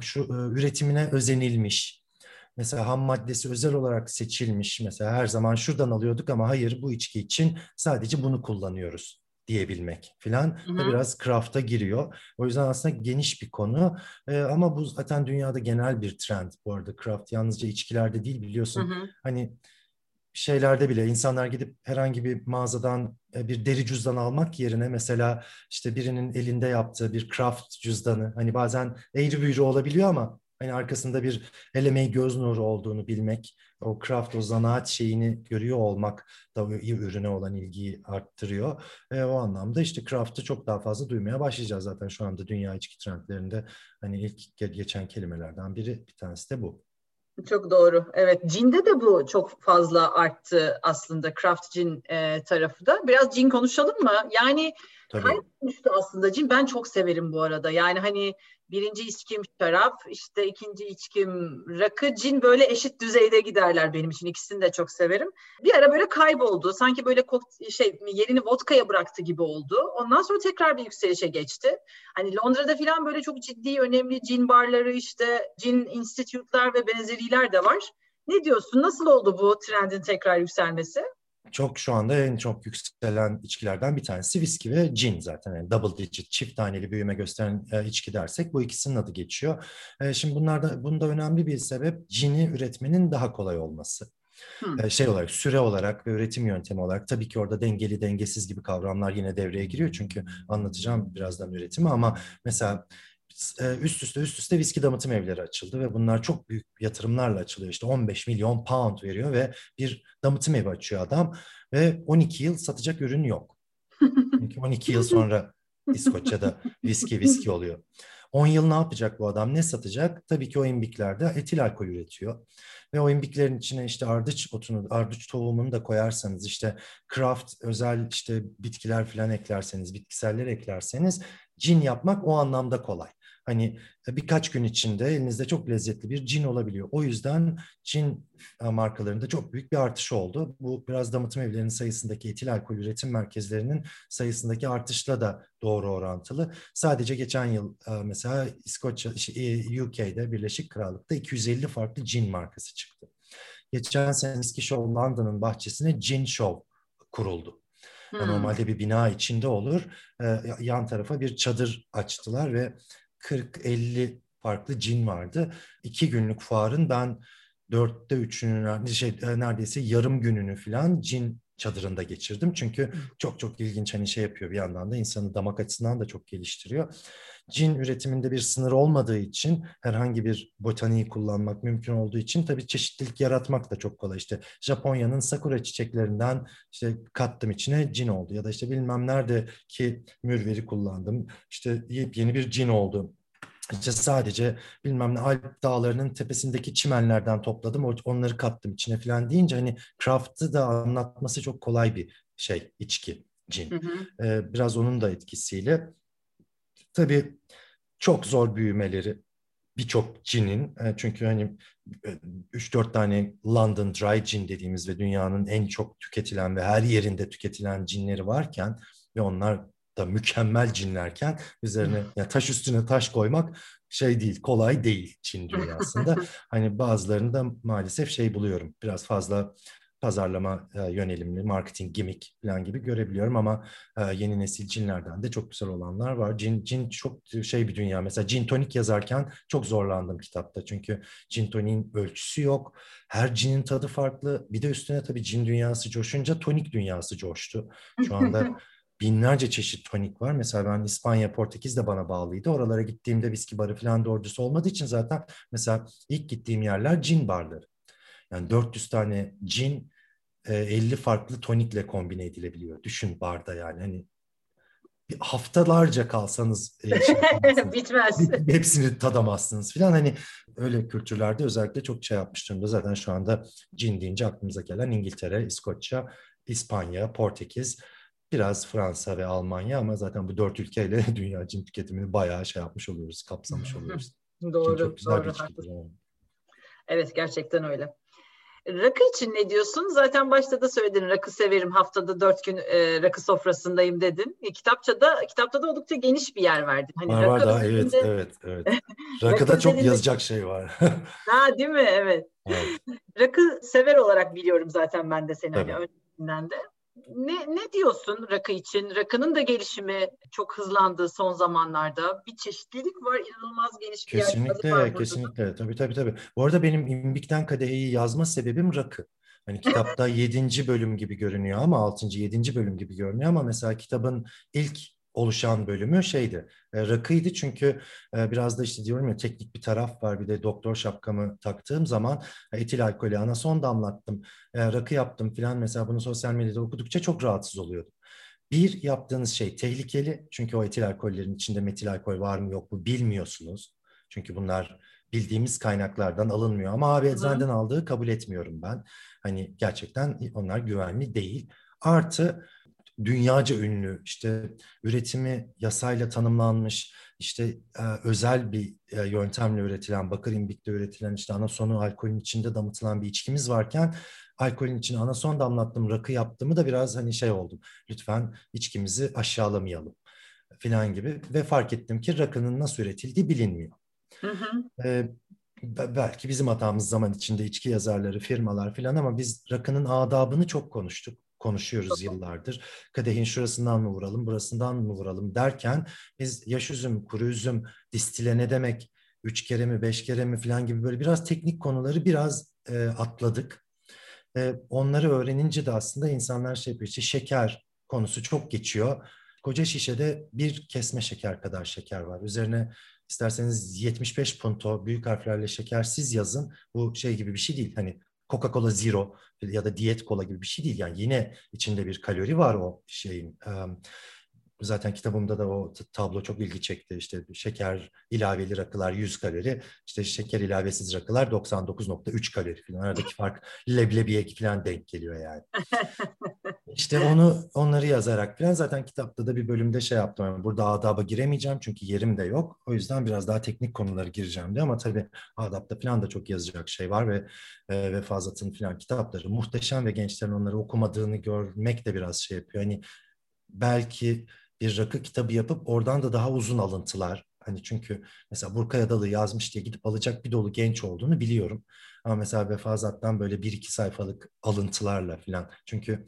şu e, üretimine özenilmiş, Mesela ham maddesi özel olarak seçilmiş. Mesela her zaman şuradan alıyorduk ama hayır bu içki için sadece bunu kullanıyoruz diyebilmek filan da biraz craft'a giriyor. O yüzden aslında geniş bir konu ee, ama bu zaten dünyada genel bir trend bu arada craft yalnızca içkilerde değil biliyorsun. Hı hı. Hani şeylerde bile insanlar gidip herhangi bir mağazadan e, bir deri cüzdan almak yerine mesela işte birinin elinde yaptığı bir craft cüzdanı hani bazen eğri büğrü olabiliyor ama hani arkasında bir el göz nuru olduğunu bilmek, o craft, o zanaat şeyini görüyor olmak da ürüne olan ilgiyi arttırıyor. E, o anlamda işte craft'ı çok daha fazla duymaya başlayacağız zaten şu anda dünya içki trendlerinde. Hani ilk geçen kelimelerden biri bir tanesi de bu. Çok doğru. Evet, cinde de bu çok fazla arttı aslında craft cin e, tarafı da. Biraz cin konuşalım mı? Yani Tabii. düştü aslında cin. Ben çok severim bu arada. Yani hani birinci içkim şarap, işte ikinci içkim rakı, cin böyle eşit düzeyde giderler benim için. İkisini de çok severim. Bir ara böyle kayboldu. Sanki böyle şey yerini vodkaya bıraktı gibi oldu. Ondan sonra tekrar bir yükselişe geçti. Hani Londra'da falan böyle çok ciddi önemli cin barları işte cin institute'lar ve benzeriler de var. Ne diyorsun? Nasıl oldu bu trendin tekrar yükselmesi? Çok şu anda en çok yükselen içkilerden bir tanesi viski ve gin zaten. Yani double digit, çift taneli büyüme gösteren e, içki dersek bu ikisinin adı geçiyor. E, şimdi bunlarda bunda önemli bir sebep gini üretmenin daha kolay olması. Hmm. şey olarak süre olarak ve üretim yöntemi olarak tabii ki orada dengeli dengesiz gibi kavramlar yine devreye giriyor çünkü anlatacağım birazdan üretimi ama mesela üst üste üst üste viski damıtım evleri açıldı ve bunlar çok büyük yatırımlarla açılıyor. İşte 15 milyon pound veriyor ve bir damıtım evi açıyor adam ve 12 yıl satacak ürün yok. Çünkü 12 yıl sonra İskoçya'da viski viski oluyor. 10 yıl ne yapacak bu adam? Ne satacak? Tabii ki o imbiklerde etil alkol üretiyor. Ve o imbiklerin içine işte ardıç otunu, ardıç tohumunu da koyarsanız işte craft özel işte bitkiler falan eklerseniz, bitkiseller eklerseniz cin yapmak o anlamda kolay. Hani e, birkaç gün içinde elinizde çok lezzetli bir cin olabiliyor. O yüzden cin e, markalarında çok büyük bir artış oldu. Bu biraz damıtım evlerinin sayısındaki etil alkol üretim merkezlerinin sayısındaki artışla da doğru orantılı. Sadece geçen yıl e, mesela İskoçya, UK'de Birleşik Krallık'ta 250 farklı cin markası çıktı. Geçen sene Show London'ın bahçesine Gin Show kuruldu. Hmm. Normalde bir bina içinde olur. yan tarafa bir çadır açtılar ve 40-50 farklı cin vardı. İki günlük fuarın ben dörtte üçünü şey, neredeyse yarım gününü falan cin çadırında geçirdim. Çünkü çok çok ilginç hani şey yapıyor bir yandan da insanı damak açısından da çok geliştiriyor. Cin üretiminde bir sınır olmadığı için herhangi bir botaniği kullanmak mümkün olduğu için tabii çeşitlilik yaratmak da çok kolay. İşte Japonya'nın sakura çiçeklerinden işte kattım içine cin oldu ya da işte bilmem nerede ki mürveri kullandım. İşte yeni bir cin oldu işte sadece bilmem ne Alp dağlarının tepesindeki çimenlerden topladım. Onları kattım içine falan deyince hani craft'ı da anlatması çok kolay bir şey içki, cin. Hı hı. Ee, biraz onun da etkisiyle. Tabii çok zor büyümeleri birçok cinin. E, çünkü hani 3-4 e, tane London Dry Gin dediğimiz ve dünyanın en çok tüketilen ve her yerinde tüketilen cinleri varken ve onlar da mükemmel cinlerken üzerine ya taş üstüne taş koymak şey değil, kolay değil Çin dünyasında. hani bazılarını da maalesef şey buluyorum. Biraz fazla pazarlama e, yönelimli, marketing gimmick falan gibi görebiliyorum ama e, yeni nesil cinlerden de çok güzel olanlar var. Cin, cin çok şey bir dünya. Mesela cin tonik yazarken çok zorlandım kitapta. Çünkü cin toniğin ölçüsü yok. Her cinin tadı farklı. Bir de üstüne tabii cin dünyası coşunca tonik dünyası coştu. Şu anda binlerce çeşit tonik var. Mesela ben İspanya, Portekiz de bana bağlıydı. Oralara gittiğimde viski barı falan doğrusu olmadığı için zaten mesela ilk gittiğim yerler cin barları. Yani 400 tane cin 50 e, farklı tonikle kombine edilebiliyor. Düşün barda yani hani haftalarca kalsanız e, şey bitmez. Hepsini tadamazsınız falan. Hani öyle kültürlerde özellikle çok şey yapmış durumda. Zaten şu anda cin deyince aklımıza gelen İngiltere, İskoçya, İspanya, Portekiz, biraz Fransa ve Almanya ama zaten bu dört ülkeyle dünya cin tüketimini bayağı şey yapmış oluyoruz, kapsamış oluyoruz. doğru, çok güzel doğru. Bir evet, gerçekten öyle. Rakı için ne diyorsun? Zaten başta da söyledin rakı severim haftada dört gün e, rakı sofrasındayım dedin. E, kitapçada kitapta da oldukça geniş bir yer verdin. Hani var var da evet evet evet. Rakıda çok yazacak şey var. ha değil mi? Evet. evet. Rakı sever olarak biliyorum zaten ben de seni hani öncesinden de ne, ne diyorsun rakı için? Rakının da gelişimi çok hızlandı son zamanlarda. Bir çeşitlilik var, inanılmaz geniş bir Kesinlikle, var kesinlikle. Tabii tabii tabii. Bu arada benim İmbik'ten Kadehe'yi yazma sebebim rakı. Hani kitapta yedinci bölüm gibi görünüyor ama altıncı, yedinci bölüm gibi görünüyor ama mesela kitabın ilk oluşan bölümü şeydi. E, rakıydı çünkü e, biraz da işte diyorum ya teknik bir taraf var. Bir de doktor şapkamı taktığım zaman e, etil alkolü anason damlattım. E, rakı yaptım falan mesela bunu sosyal medyada okudukça çok rahatsız oluyordum. Bir yaptığınız şey tehlikeli. Çünkü o etil alkollerin içinde metil alkol var mı yok mu bilmiyorsunuz. Çünkü bunlar bildiğimiz kaynaklardan alınmıyor. Ama abi eczaneden aldığı kabul etmiyorum ben. Hani gerçekten onlar güvenli değil. Artı dünyaca ünlü, işte üretimi yasayla tanımlanmış, işte e, özel bir e, yöntemle üretilen, bakır imbikte üretilen işte anasonu alkolün içinde damıtılan bir içkimiz varken alkolün içine anason damlattım, rakı yaptığımı da biraz hani şey oldum. Lütfen içkimizi aşağılamayalım filan gibi ve fark ettim ki rakının nasıl üretildiği bilinmiyor. Hı hı. Ee, belki bizim hatamız zaman içinde içki yazarları, firmalar filan ama biz rakının adabını çok konuştuk konuşuyoruz yıllardır. Kadehin şurasından mı vuralım, burasından mı vuralım derken biz yaş üzüm, kuru üzüm, distile ne demek, üç kere mi, beş kere mi falan gibi böyle biraz teknik konuları biraz e, atladık. E, onları öğrenince de aslında insanlar şey yapıyor. İşte şeker konusu çok geçiyor. Koca şişede bir kesme şeker kadar şeker var. Üzerine isterseniz 75 punto büyük harflerle şekersiz yazın. Bu şey gibi bir şey değil. Hani Coca-Cola Zero ya da diyet kola gibi bir şey değil. Yani yine içinde bir kalori var o şeyin. Zaten kitabımda da o tablo çok ilgi çekti. İşte şeker ilaveli rakılar 100 kalori, işte şeker ilavesiz rakılar 99.3 kalori falan. Aradaki fark leblebiye falan denk geliyor yani. İşte onu onları yazarak falan zaten kitapta da bir bölümde şey yaptım. Yani burada adaba giremeyeceğim çünkü yerim de yok. O yüzden biraz daha teknik konulara gireceğim diye ama tabii adapta falan da çok yazacak şey var ve e, ve Fazlat'ın falan kitapları muhteşem ve gençlerin onları okumadığını görmek de biraz şey yapıyor. Hani belki bir rakı kitabı yapıp oradan da daha uzun alıntılar. Hani çünkü mesela Burkay Adalı yazmış diye gidip alacak bir dolu genç olduğunu biliyorum. Ama mesela Vefazat'tan böyle bir iki sayfalık alıntılarla falan. Çünkü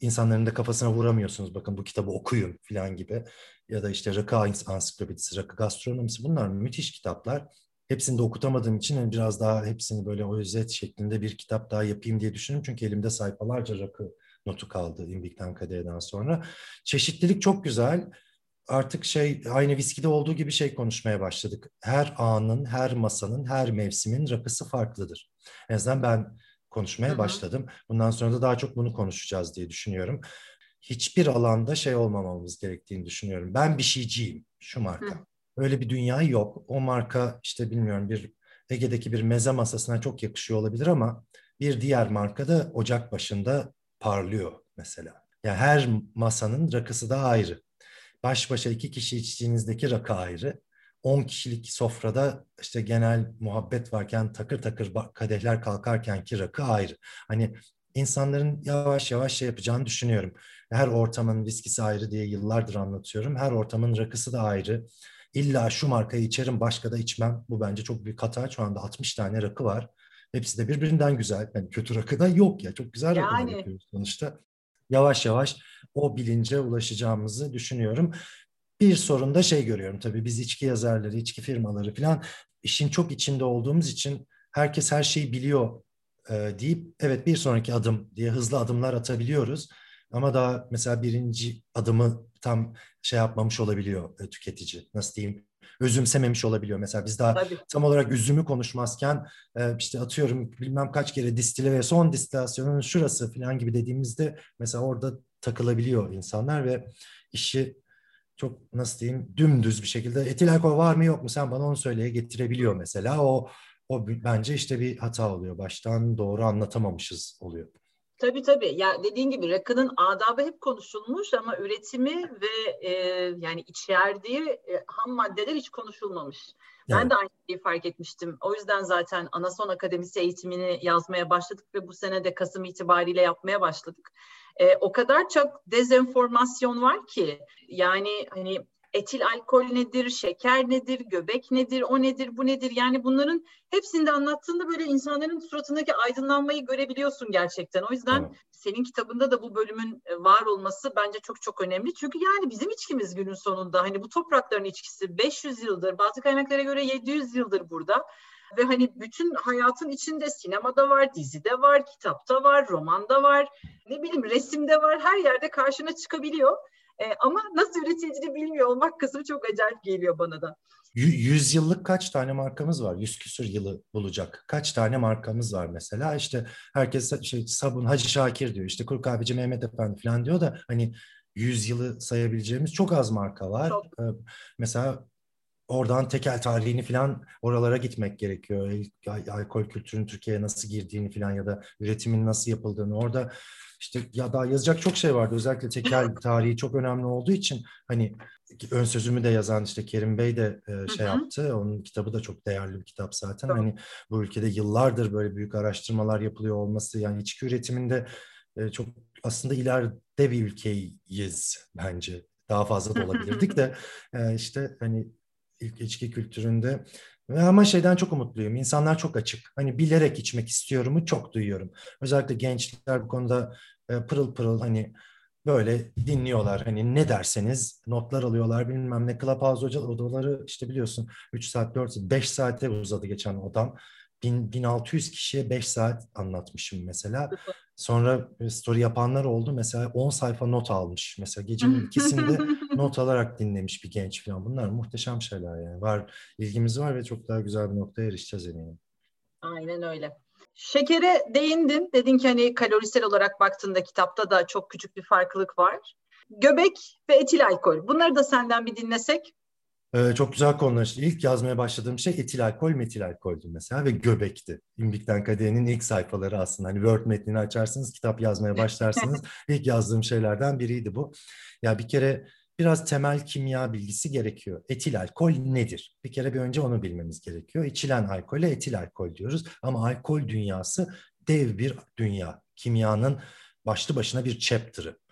insanların da kafasına vuramıyorsunuz. Bakın bu kitabı okuyun falan gibi. Ya da işte rakı ansiklopedisi, rakı gastronomisi bunlar müthiş kitaplar. Hepsini de okutamadığım için yani biraz daha hepsini böyle özet şeklinde bir kitap daha yapayım diye düşünüyorum. Çünkü elimde sayfalarca rakı notu kaldı İmbik'ten Kadere'den sonra. Çeşitlilik çok güzel. Artık şey aynı viskide olduğu gibi şey konuşmaya başladık. Her anın, her masanın, her mevsimin rakısı farklıdır. En azından ben konuşmaya Hı-hı. başladım. Bundan sonra da daha çok bunu konuşacağız diye düşünüyorum. Hiçbir alanda şey olmamamız gerektiğini düşünüyorum. Ben bir şeyciyim şu marka. Hı. Öyle bir dünya yok. O marka işte bilmiyorum bir Ege'deki bir meze masasına çok yakışıyor olabilir ama bir diğer marka da ocak başında parlıyor mesela. Yani her masanın rakısı da ayrı. Baş başa iki kişi içtiğinizdeki rakı ayrı. 10 kişilik sofrada işte genel muhabbet varken takır takır kadehler kalkarken ki rakı ayrı. Hani insanların yavaş yavaş şey yapacağını düşünüyorum. Her ortamın viskisi ayrı diye yıllardır anlatıyorum. Her ortamın rakısı da ayrı. İlla şu markayı içerim başka da içmem. Bu bence çok büyük hata. Şu anda 60 tane rakı var. Hepsi de birbirinden güzel. Yani kötü rakı da yok ya. Çok güzel rakılar yani. yapıyoruz sonuçta. Yavaş yavaş o bilince ulaşacağımızı düşünüyorum. Bir sorun da şey görüyorum tabii biz içki yazarları, içki firmaları falan işin çok içinde olduğumuz için herkes her şeyi biliyor e, deyip evet bir sonraki adım diye hızlı adımlar atabiliyoruz. Ama daha mesela birinci adımı tam şey yapmamış olabiliyor e, tüketici. Nasıl diyeyim? Özümsememiş olabiliyor. Mesela biz daha Tabii. tam olarak üzümü konuşmazken e, işte atıyorum bilmem kaç kere distile ve son distilasyonun şurası falan gibi dediğimizde mesela orada takılabiliyor insanlar ve işi çok nasıl diyeyim dümdüz bir şekilde etil alkol var mı yok mu sen bana onu söyleye getirebiliyor mesela. O o bence işte bir hata oluyor. Baştan doğru anlatamamışız oluyor. Tabii tabii. Ya dediğin gibi rakının adabı hep konuşulmuş ama üretimi ve e, yani içerdiği e, ham maddeler hiç konuşulmamış. Evet. Ben de aynı şeyi fark etmiştim. O yüzden zaten Anason Akademisi eğitimini yazmaya başladık ve bu sene de Kasım itibariyle yapmaya başladık. E, o kadar çok dezenformasyon var ki yani hani etil alkol nedir, şeker nedir, göbek nedir, o nedir, bu nedir? Yani bunların hepsini de anlattığında böyle insanların suratındaki aydınlanmayı görebiliyorsun gerçekten. O yüzden evet. senin kitabında da bu bölümün e, var olması bence çok çok önemli. Çünkü yani bizim içkimiz günün sonunda hani bu toprakların içkisi 500 yıldır, bazı kaynaklara göre 700 yıldır burada ve hani bütün hayatın içinde sinemada var, dizide var, kitapta var, romanda var, ne bileyim resimde var, her yerde karşına çıkabiliyor. E, ama nasıl üretildiğini bilmiyor olmak kısmı çok acayip geliyor bana da. Yüz yıllık kaç tane markamız var? Yüz küsür yılı bulacak. Kaç tane markamız var mesela? İşte herkes şey, Sabun Hacı Şakir diyor. İşte Kuru Kahveci Mehmet Efendi falan diyor da hani yüz yılı sayabileceğimiz çok az marka var. Çok. Ee, mesela oradan tekel tarihini falan oralara gitmek gerekiyor. Alkol kültürünün Türkiye'ye nasıl girdiğini falan ya da üretimin nasıl yapıldığını orada işte ya daha yazacak çok şey vardı. Özellikle tekel tarihi çok önemli olduğu için hani ön sözümü de yazan işte Kerim Bey de e, şey yaptı. Onun kitabı da çok değerli bir kitap zaten. Hani bu ülkede yıllardır böyle büyük araştırmalar yapılıyor olması yani içki üretiminde e, çok aslında ileride bir ülkeyiz bence. Daha fazla da olabilirdik de e, işte hani ilk içki kültüründe ama şeyden çok umutluyum. İnsanlar çok açık. Hani bilerek içmek istiyorumu çok duyuyorum. Özellikle gençler bu konuda e, pırıl pırıl hani böyle dinliyorlar. Hani ne derseniz notlar alıyorlar bilmem ne. Clubhouse odaları işte biliyorsun 3 saat 4 saat 5 saate uzadı geçen odam. 1600 kişiye 5 saat anlatmışım mesela. Sonra story yapanlar oldu. Mesela 10 sayfa not almış. Mesela gecenin ikisinde not alarak dinlemiş bir genç falan. Bunlar muhteşem şeyler yani. Var, ilgimiz var ve çok daha güzel bir noktaya erişeceğiz eminim. Aynen öyle. Şekere değindin. Dedin ki hani kalorisel olarak baktığında kitapta da çok küçük bir farklılık var. Göbek ve etil alkol. Bunları da senden bir dinlesek. Ee, çok güzel konular. İşte ilk yazmaya başladığım şey etil alkol, metil alkoldü mesela ve göbekti. İmbikten Kadehe'nin ilk sayfaları aslında. Hani Word metnini açarsınız, kitap yazmaya başlarsınız. ilk yazdığım şeylerden biriydi bu. Ya bir kere biraz temel kimya bilgisi gerekiyor. Etil alkol nedir? Bir kere bir önce onu bilmemiz gerekiyor. İçilen alkole etil alkol diyoruz. Ama alkol dünyası dev bir dünya. Kimyanın başlı başına bir chapter'ı.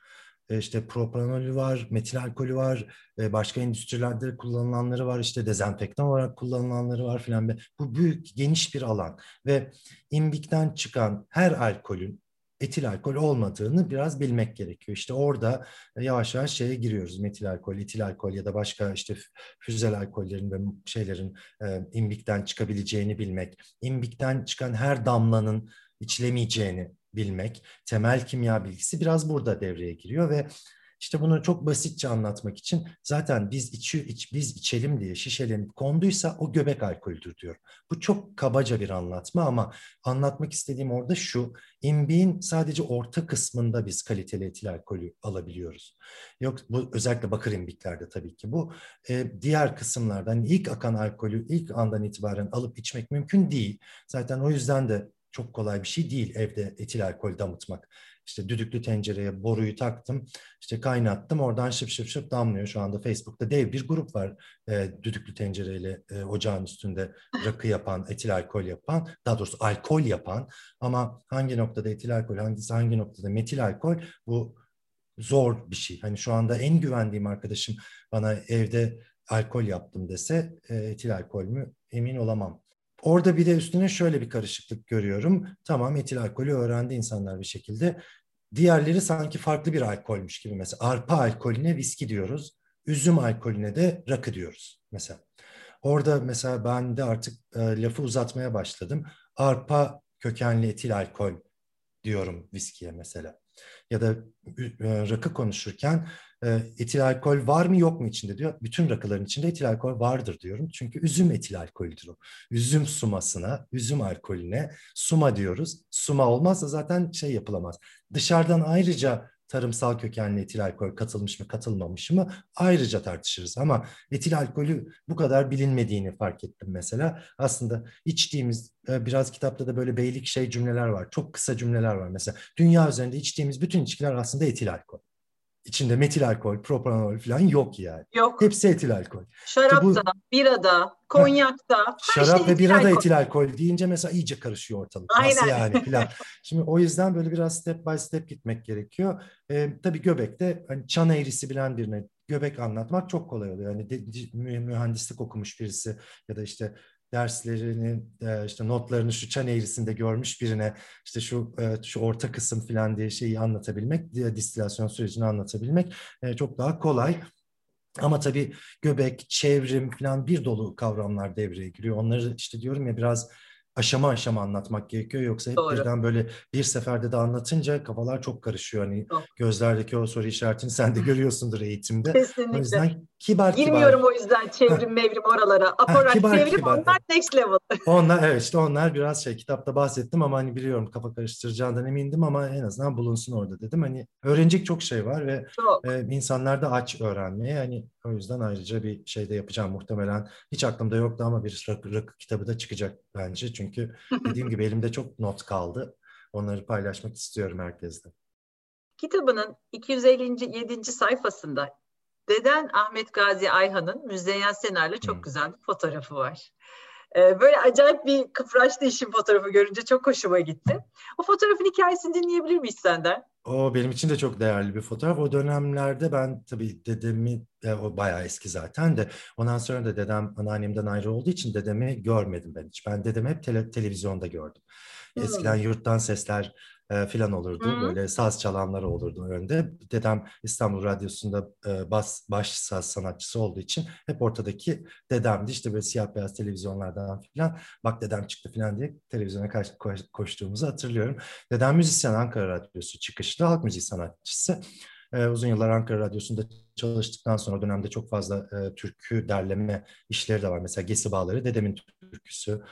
E, işte propanolü var, metil alkolü var, e, başka endüstrilerde kullanılanları var, işte dezenfektan olarak kullanılanları var filan. Bu büyük, geniş bir alan ve imbikten çıkan her alkolün etil alkol olmadığını biraz bilmek gerekiyor. İşte orada yavaş yavaş şeye giriyoruz. Metil alkol, etil alkol ya da başka işte füzel alkollerin ve şeylerin e, imbikten çıkabileceğini bilmek. İmbikten çıkan her damlanın içilemeyeceğini bilmek, temel kimya bilgisi biraz burada devreye giriyor ve işte bunu çok basitçe anlatmak için zaten biz içi, iç, biz içelim diye şişelenip konduysa o göbek alkolüdür diyor. Bu çok kabaca bir anlatma ama anlatmak istediğim orada şu. İmbiğin sadece orta kısmında biz kaliteli etil alkolü alabiliyoruz. Yok bu özellikle bakır imbiklerde tabii ki bu. E, diğer kısımlardan ilk akan alkolü ilk andan itibaren alıp içmek mümkün değil. Zaten o yüzden de çok kolay bir şey değil evde etil alkol damıtmak. İşte düdüklü tencereye boruyu taktım, işte kaynattım, oradan şıp şıp şıp damlıyor. Şu anda Facebook'ta dev bir grup var e, düdüklü tencereyle e, ocağın üstünde rakı yapan, etil alkol yapan, daha doğrusu alkol yapan ama hangi noktada etil alkol, hangisi hangi noktada metil alkol bu zor bir şey. Hani şu anda en güvendiğim arkadaşım bana evde alkol yaptım dese e, etil alkol mü emin olamam. Orada bir de üstüne şöyle bir karışıklık görüyorum. Tamam etil alkolü öğrendi insanlar bir şekilde. Diğerleri sanki farklı bir alkolmüş gibi mesela arpa alkolüne viski diyoruz. Üzüm alkolüne de rakı diyoruz mesela. Orada mesela ben de artık e, lafı uzatmaya başladım. Arpa kökenli etil alkol diyorum viskiye mesela. Ya da e, rakı konuşurken etil alkol var mı yok mu içinde diyor. Bütün rakıların içinde etil alkol vardır diyorum. Çünkü üzüm etil alkolüdür o. Üzüm sumasına, üzüm alkolüne suma diyoruz. Suma olmazsa zaten şey yapılamaz. Dışarıdan ayrıca tarımsal kökenli etil alkol katılmış mı katılmamış mı ayrıca tartışırız. Ama etil alkolü bu kadar bilinmediğini fark ettim mesela. Aslında içtiğimiz e, biraz kitapta da böyle beylik şey cümleler var. Çok kısa cümleler var mesela. Dünya üzerinde içtiğimiz bütün içkiler aslında etil alkol içinde metil alkol, propanol falan yok yani. Yok. Hepsi etil alkol. Şarapta, bu, birada, konyakta. Şarap şey ve birada alkol. etil alkol deyince mesela iyice karışıyor ortalık. Aynen. Nasıl yani falan. Şimdi o yüzden böyle biraz step by step gitmek gerekiyor. Ee, tabii Göbek'te hani çan eğrisi bilen birine Göbek anlatmak çok kolay oluyor. Yani de, mühendislik okumuş birisi ya da işte derslerini e, işte notlarını şu çan eğrisinde görmüş birine işte şu e, şu orta kısım falan diye şeyi anlatabilmek, distilasyon sürecini anlatabilmek e, çok daha kolay. Ama tabii göbek, çevrim falan bir dolu kavramlar devreye giriyor. Onları işte diyorum ya biraz aşama aşama anlatmak gerekiyor. Yoksa hep Doğru. birden böyle bir seferde de anlatınca kafalar çok karışıyor. Hani Doğru. gözlerdeki o soru işaretini sen de görüyorsundur eğitimde. Kesinlikle. O yüzden kibar Girmiyorum kibar. o yüzden çevrim mevrim oralara. Aparat kibar, çevrim kibar. onlar next level. onlar evet işte onlar biraz şey kitapta bahsettim ama hani biliyorum kafa karıştıracağından emindim ama en azından bulunsun orada dedim. Hani öğrenecek çok şey var ve e, insanlar da aç öğrenmeye. Hani o yüzden ayrıca bir şey de yapacağım muhtemelen. Hiç aklımda yoktu ama bir rakı, rakı kitabı da çıkacak bence. Çünkü dediğim gibi elimde çok not kaldı. Onları paylaşmak istiyorum herkesle. Kitabının 257. sayfasında Deden Ahmet Gazi Ayhan'ın Müzeyyen Senar'la çok hmm. güzel bir fotoğrafı var. Ee, böyle acayip bir kıpraştı işin fotoğrafı görünce çok hoşuma gitti. O fotoğrafın hikayesini dinleyebilir miyiz senden? O benim için de çok değerli bir fotoğraf. O dönemlerde ben tabii dedemi, e, o bayağı eski zaten de ondan sonra da dedem anneannemden ayrı olduğu için dedemi görmedim ben hiç. Ben dedemi hep tele, televizyonda gördüm. Eskiden yurttan sesler e, filan olurdu. Hı-hı. Böyle saz çalanları olurdu önde. Dedem İstanbul Radyosu'nda e, bas baş saz sanatçısı olduğu için hep ortadaki dedemdi. İşte böyle siyah beyaz televizyonlardan filan bak dedem çıktı filan diye televizyona koş, koştuğumuzu hatırlıyorum. Dedem müzisyen Ankara Radyosu çıkışlı halk müziği sanatçısı. E, uzun yıllar Ankara Radyosu'nda çalıştıktan sonra o dönemde çok fazla e, türkü derleme işleri de var. Mesela Gesi Bağları, Dedemin Türküsü,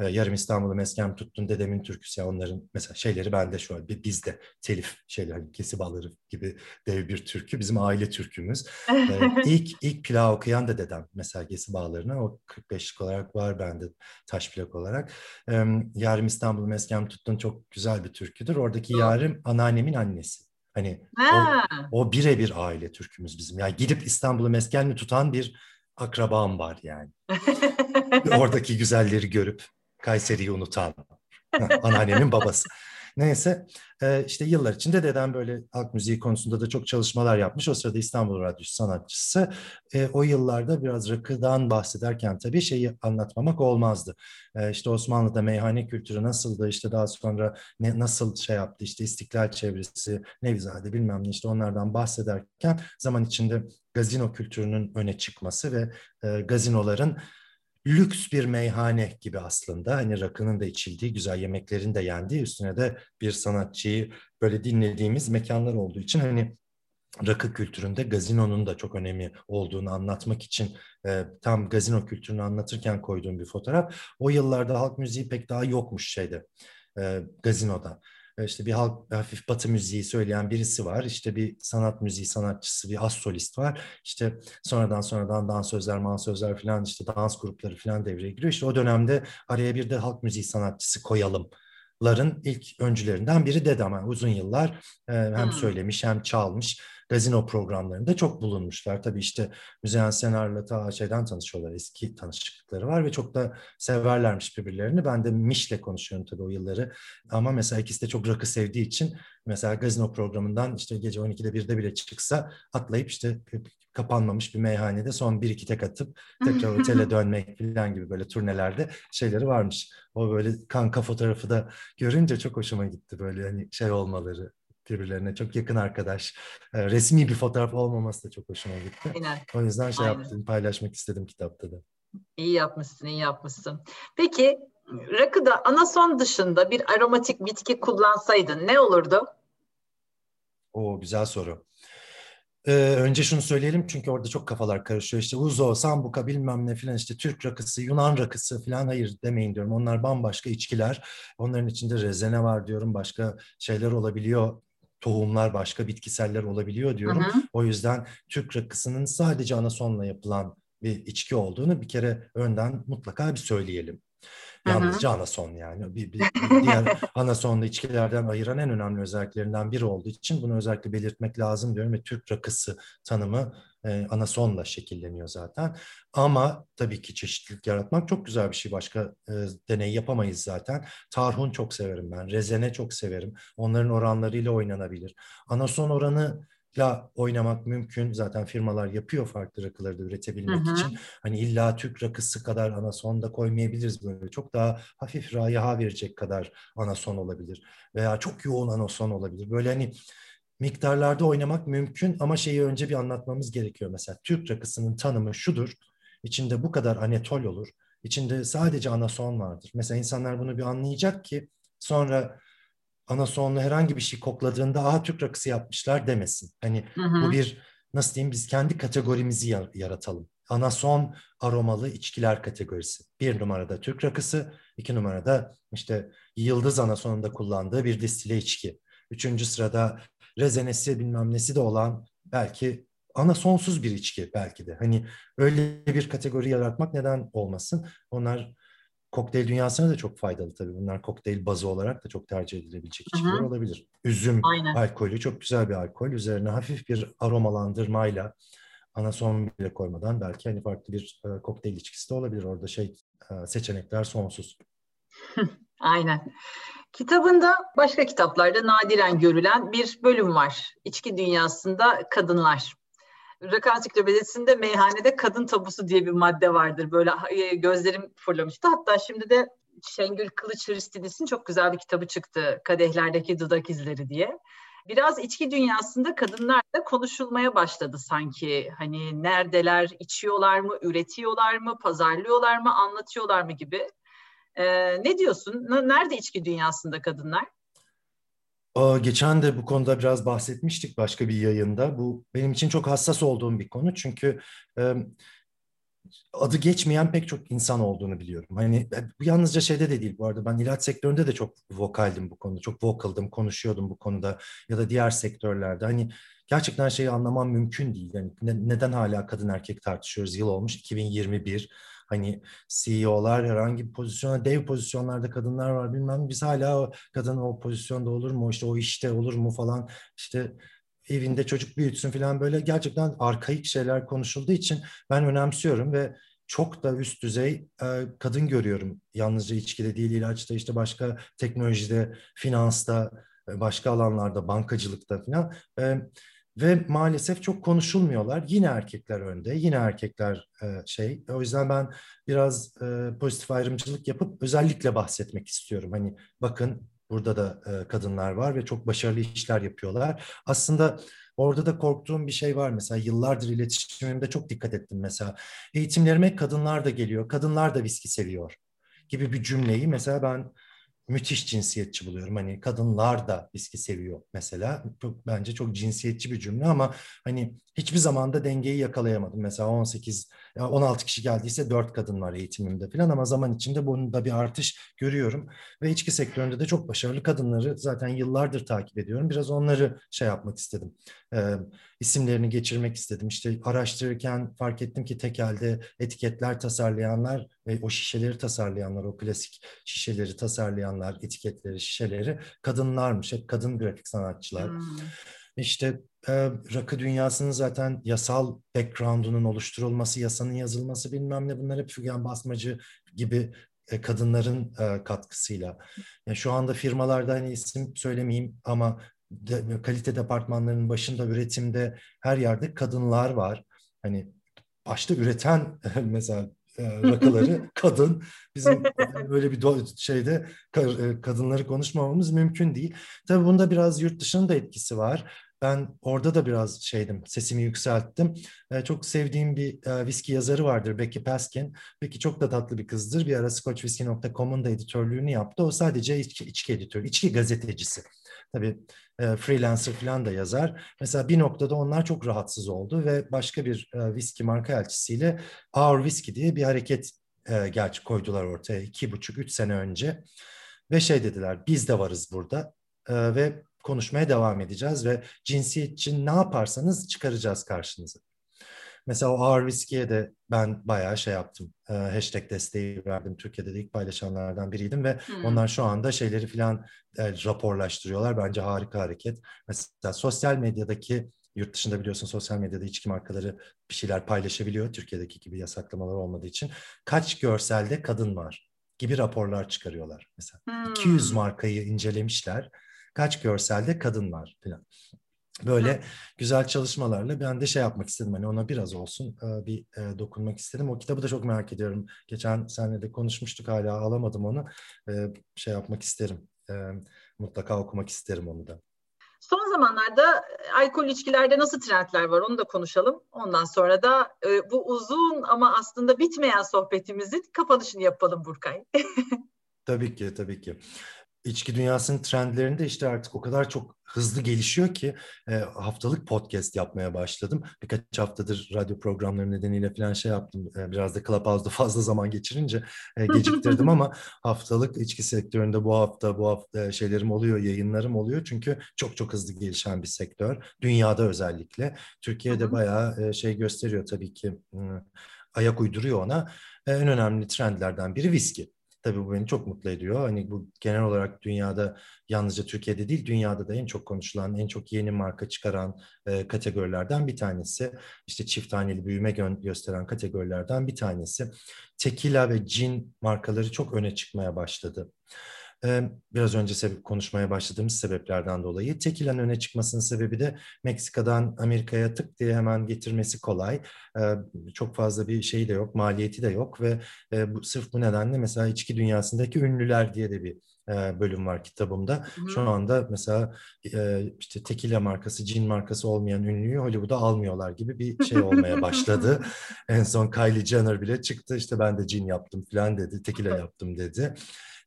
e, yarım İstanbul'u mesken tuttun dedemin türküsü ya onların mesela şeyleri bende şu an bizde telif şeyler hani kesibaları gibi dev bir türkü bizim aile türkümüz. ee, ilk ilk plağı okuyan da dedem mesela Gesi Bağları'na o 45'lik olarak var bende taş plak olarak. Ee, yarım İstanbul'u mesken tuttun çok güzel bir türküdür. Oradaki yarım anneannemin annesi. Hani ha. o, o birebir aile türkümüz bizim. Yani gidip İstanbul'u meskenli tutan bir akrabam var yani. Oradaki güzelleri görüp Kayseri'yi unutan anneannemin babası. Neyse e, işte yıllar içinde dedem böyle halk müziği konusunda da çok çalışmalar yapmış. O sırada İstanbul Radyosu sanatçısı. E, o yıllarda biraz rakıdan bahsederken tabii şeyi anlatmamak olmazdı. E, işte Osmanlı'da meyhane kültürü nasıldı işte daha sonra ne, nasıl şey yaptı işte İstiklal çevresi, Nevizade bilmem ne işte onlardan bahsederken zaman içinde gazino kültürünün öne çıkması ve e, gazinoların lüks bir meyhane gibi aslında. Hani rakının da içildiği, güzel yemeklerin de yendiği, üstüne de bir sanatçıyı böyle dinlediğimiz mekanlar olduğu için hani rakı kültüründe gazinonun da çok önemli olduğunu anlatmak için e, tam gazino kültürünü anlatırken koyduğum bir fotoğraf. O yıllarda halk müziği pek daha yokmuş şeyde, e, gazinoda. E, işte bir halk hafif batı müziği söyleyen birisi var. İşte bir sanat müziği sanatçısı, bir az solist var. İşte sonradan sonradan dansözler, mansözler falan işte dans grupları falan devreye giriyor. İşte o dönemde araya bir de halk müziği sanatçısı koyalım ların ilk öncülerinden biri Dedem. Yani uzun yıllar e, hem söylemiş hem çalmış gazino programlarında çok bulunmuşlar. Tabii işte Müzeyyen Senar'la ta şeyden tanışıyorlar. Eski tanışıklıkları var ve çok da severlermiş birbirlerini. Ben de Miş'le konuşuyorum tabii o yılları. Ama mesela ikisi de çok rakı sevdiği için mesela gazino programından işte gece 12'de 1'de bile çıksa atlayıp işte kapanmamış bir meyhanede son bir iki tek atıp tekrar otele dönmek falan gibi böyle turnelerde şeyleri varmış. O böyle kanka fotoğrafı da görünce çok hoşuma gitti böyle hani şey olmaları birbirlerine çok yakın arkadaş. E, resmi bir fotoğraf olmaması da çok hoşuma gitti. Aynen. O yüzden şey Aynen. yaptım, paylaşmak istedim kitapta da. İyi yapmışsın, iyi yapmışsın. Peki rakıda anason dışında bir aromatik bitki kullansaydın ne olurdu? O güzel soru. Ee, önce şunu söyleyelim çünkü orada çok kafalar karışıyor. İşte uzo, sambuka bilmem ne filan işte Türk rakısı, Yunan rakısı filan hayır demeyin diyorum. Onlar bambaşka içkiler. Onların içinde rezene var diyorum. Başka şeyler olabiliyor tohumlar, başka bitkiseller olabiliyor diyorum. Hı hı. O yüzden Türk rakısının sadece anasonla yapılan bir içki olduğunu bir kere önden mutlaka bir söyleyelim. Yalnızca anason yani. Bir, bir, bir diğer anasonda içkilerden ayıran en önemli özelliklerinden biri olduğu için bunu özellikle belirtmek lazım diyorum ve Türk rakısı tanımı e, anasonla şekilleniyor zaten. Ama tabii ki çeşitlilik yaratmak çok güzel bir şey. Başka e, deney yapamayız zaten. Tarhun çok severim ben. Rezene çok severim. Onların oranlarıyla oynanabilir. Anason oranı la oynamak mümkün. Zaten firmalar yapıyor farklı rakıları da üretebilmek hı hı. için. Hani illa Türk rakısı kadar anason da koymayabiliriz böyle. Çok daha hafif rayaha verecek kadar anason olabilir. Veya çok yoğun anason olabilir. Böyle hani miktarlarda oynamak mümkün ama şeyi önce bir anlatmamız gerekiyor. Mesela Türk rakısının tanımı şudur. İçinde bu kadar anetol olur. İçinde sadece anason vardır. Mesela insanlar bunu bir anlayacak ki sonra anasonlu herhangi bir şey kokladığında aha Türk rakısı yapmışlar demesin. Hani hı hı. bu bir nasıl diyeyim biz kendi kategorimizi yaratalım. Anason aromalı içkiler kategorisi. Bir numarada Türk rakısı, iki numarada işte yıldız anasonunda kullandığı bir distile içki. Üçüncü sırada rezenesi bilmem nesi de olan belki ana sonsuz bir içki belki de. Hani öyle bir kategori yaratmak neden olmasın? Onlar kokteyl dünyasına da çok faydalı tabii. Bunlar kokteyl bazı olarak da çok tercih edilebilecek içkiler Hı-hı. olabilir. Üzüm Aynen. alkolü çok güzel bir alkol. Üzerine hafif bir aromalandırmayla anason bile koymadan belki hani farklı bir e, kokteyl içkisi de olabilir. Orada şey e, seçenekler sonsuz. Aynen. Kitabında başka kitaplarda nadiren görülen bir bölüm var. İçki dünyasında kadınlar. Rakı Ansiklopedisi'nde meyhanede kadın tabusu diye bir madde vardır. Böyle e, gözlerim fırlamıştı. Hatta şimdi de Şengül Kılıç Hristidis'in çok güzel bir kitabı çıktı. Kadehlerdeki Dudak İzleri diye. Biraz içki dünyasında kadınlar da konuşulmaya başladı sanki. Hani neredeler, içiyorlar mı, üretiyorlar mı, pazarlıyorlar mı, anlatıyorlar mı gibi. Ee, ne diyorsun? Nerede içki dünyasında kadınlar? Geçen de bu konuda biraz bahsetmiştik başka bir yayında. Bu benim için çok hassas olduğum bir konu çünkü adı geçmeyen pek çok insan olduğunu biliyorum. Hani bu yalnızca şeyde de değil bu arada ben ilaç sektöründe de çok vokaldim bu konuda. Çok vokaldım, konuşuyordum bu konuda ya da diğer sektörlerde. Hani gerçekten şeyi anlamam mümkün değil. Yani ne, neden hala kadın erkek tartışıyoruz? Yıl olmuş 2021 Hani CEO'lar herhangi bir pozisyona, dev pozisyonlarda kadınlar var bilmem. Biz hala o kadın o pozisyonda olur mu, işte o işte olur mu falan işte evinde çocuk büyütsün falan böyle gerçekten arkaik şeyler konuşulduğu için ben önemsiyorum ve çok da üst düzey e, kadın görüyorum. Yalnızca içkide değil, ilaçta işte başka teknolojide, finansta, e, başka alanlarda, bankacılıkta falan. E, ve maalesef çok konuşulmuyorlar. Yine erkekler önde, yine erkekler e, şey. O yüzden ben biraz e, pozitif ayrımcılık yapıp özellikle bahsetmek istiyorum. Hani bakın burada da e, kadınlar var ve çok başarılı işler yapıyorlar. Aslında orada da korktuğum bir şey var. Mesela yıllardır iletişimimde çok dikkat ettim mesela. Eğitimlerime kadınlar da geliyor, kadınlar da viski seviyor gibi bir cümleyi mesela ben müthiş cinsiyetçi buluyorum. Hani kadınlar da viski seviyor mesela. Bence çok cinsiyetçi bir cümle ama hani hiçbir zaman da dengeyi yakalayamadım. Mesela 18, 16 kişi geldiyse 4 kadın var eğitimimde falan ama zaman içinde bunun da bir artış görüyorum. Ve içki sektöründe de çok başarılı kadınları zaten yıllardır takip ediyorum. Biraz onları şey yapmak istedim. E, isimlerini geçirmek istedim. İşte araştırırken fark ettim ki tekelde etiketler tasarlayanlar ve o şişeleri tasarlayanlar, o klasik şişeleri tasarlayanlar, etiketleri, şişeleri kadınlarmış. Hep kadın grafik sanatçılar. Hmm. İşte e, rakı dünyasının zaten yasal background'unun oluşturulması, yasanın yazılması bilmem ne bunlar hep Fügen Basmacı gibi e, kadınların e, katkısıyla. Yani şu anda firmalarda hani isim söylemeyeyim ama de, kalite departmanlarının başında üretimde her yerde kadınlar var. Hani başta üreten mesela e, rakıları kadın. Bizim böyle bir şeyde e, kadınları konuşmamamız mümkün değil. Tabii bunda biraz yurt dışının da etkisi var. Ben orada da biraz şeydim, sesimi yükselttim. E, çok sevdiğim bir e, viski yazarı vardır, Becky Paskin. Becky çok da tatlı bir kızdır. Bir ara scotchwhiskey.com'un da editörlüğünü yaptı. O sadece içki, içki editörü, içki gazetecisi. Tabii e, freelancer falan da yazar. Mesela bir noktada onlar çok rahatsız oldu ve başka bir e, viski marka elçisiyle Our Whiskey diye bir hareket e, gerçi koydular ortaya iki buçuk, üç sene önce. Ve şey dediler, biz de varız burada e, ve konuşmaya devam edeceğiz ve cinsiyet için ne yaparsanız çıkaracağız karşınıza. Mesela o ağır viskiye de ben bayağı şey yaptım. E, hashtag desteği verdim. Türkiye'de de ilk paylaşanlardan biriydim ve hmm. onlar şu anda şeyleri filan e, raporlaştırıyorlar. Bence harika hareket. Mesela sosyal medyadaki Yurt dışında biliyorsun sosyal medyada içki markaları bir şeyler paylaşabiliyor. Türkiye'deki gibi yasaklamalar olmadığı için. Kaç görselde kadın var gibi raporlar çıkarıyorlar. Mesela hmm. 200 markayı incelemişler. Kaç görselde kadın var falan. Böyle güzel çalışmalarla ben de şey yapmak istedim. Hani ona biraz olsun e, bir e, dokunmak istedim. O kitabı da çok merak ediyorum. Geçen seninle de konuşmuştuk hala alamadım onu. E, şey yapmak isterim. Mutlaka okumak isterim onu da. Son zamanlarda alkol içkilerde nasıl trendler var onu da konuşalım. Ondan sonra da bu uzun ama aslında bitmeyen sohbetimizin kapanışını yapalım Burkay. tabii ki, tabii ki içki dünyasının trendlerinde işte artık o kadar çok hızlı gelişiyor ki e, haftalık podcast yapmaya başladım. Birkaç haftadır radyo programları nedeniyle falan şey yaptım. E, biraz da Clubhouse'da fazla zaman geçirince e, geciktirdim ama haftalık içki sektöründe bu hafta bu hafta e, şeylerim oluyor, yayınlarım oluyor. Çünkü çok çok hızlı gelişen bir sektör. Dünyada özellikle. Türkiye'de bayağı e, şey gösteriyor tabii ki. E, ayak uyduruyor ona. E, en önemli trendlerden biri viski. Tabii bu beni çok mutlu ediyor. Hani bu genel olarak dünyada yalnızca Türkiye'de değil dünyada da en çok konuşulan, en çok yeni marka çıkaran e, kategorilerden bir tanesi. İşte çift taneli büyüme gö- gösteren kategorilerden bir tanesi. Tequila ve gin markaları çok öne çıkmaya başladı biraz önce sebep, konuşmaya başladığımız sebeplerden dolayı. Tekilan öne çıkmasının sebebi de Meksika'dan Amerika'ya tık diye hemen getirmesi kolay. Çok fazla bir şey de yok, maliyeti de yok ve bu, sırf bu nedenle mesela içki dünyasındaki ünlüler diye de bir bölüm var kitabımda. Hı. Şu anda mesela işte tekila markası, cin markası olmayan ünlüyü Hollywood'a almıyorlar gibi bir şey olmaya başladı. en son Kylie Jenner bile çıktı işte ben de cin yaptım falan dedi, tekila yaptım dedi.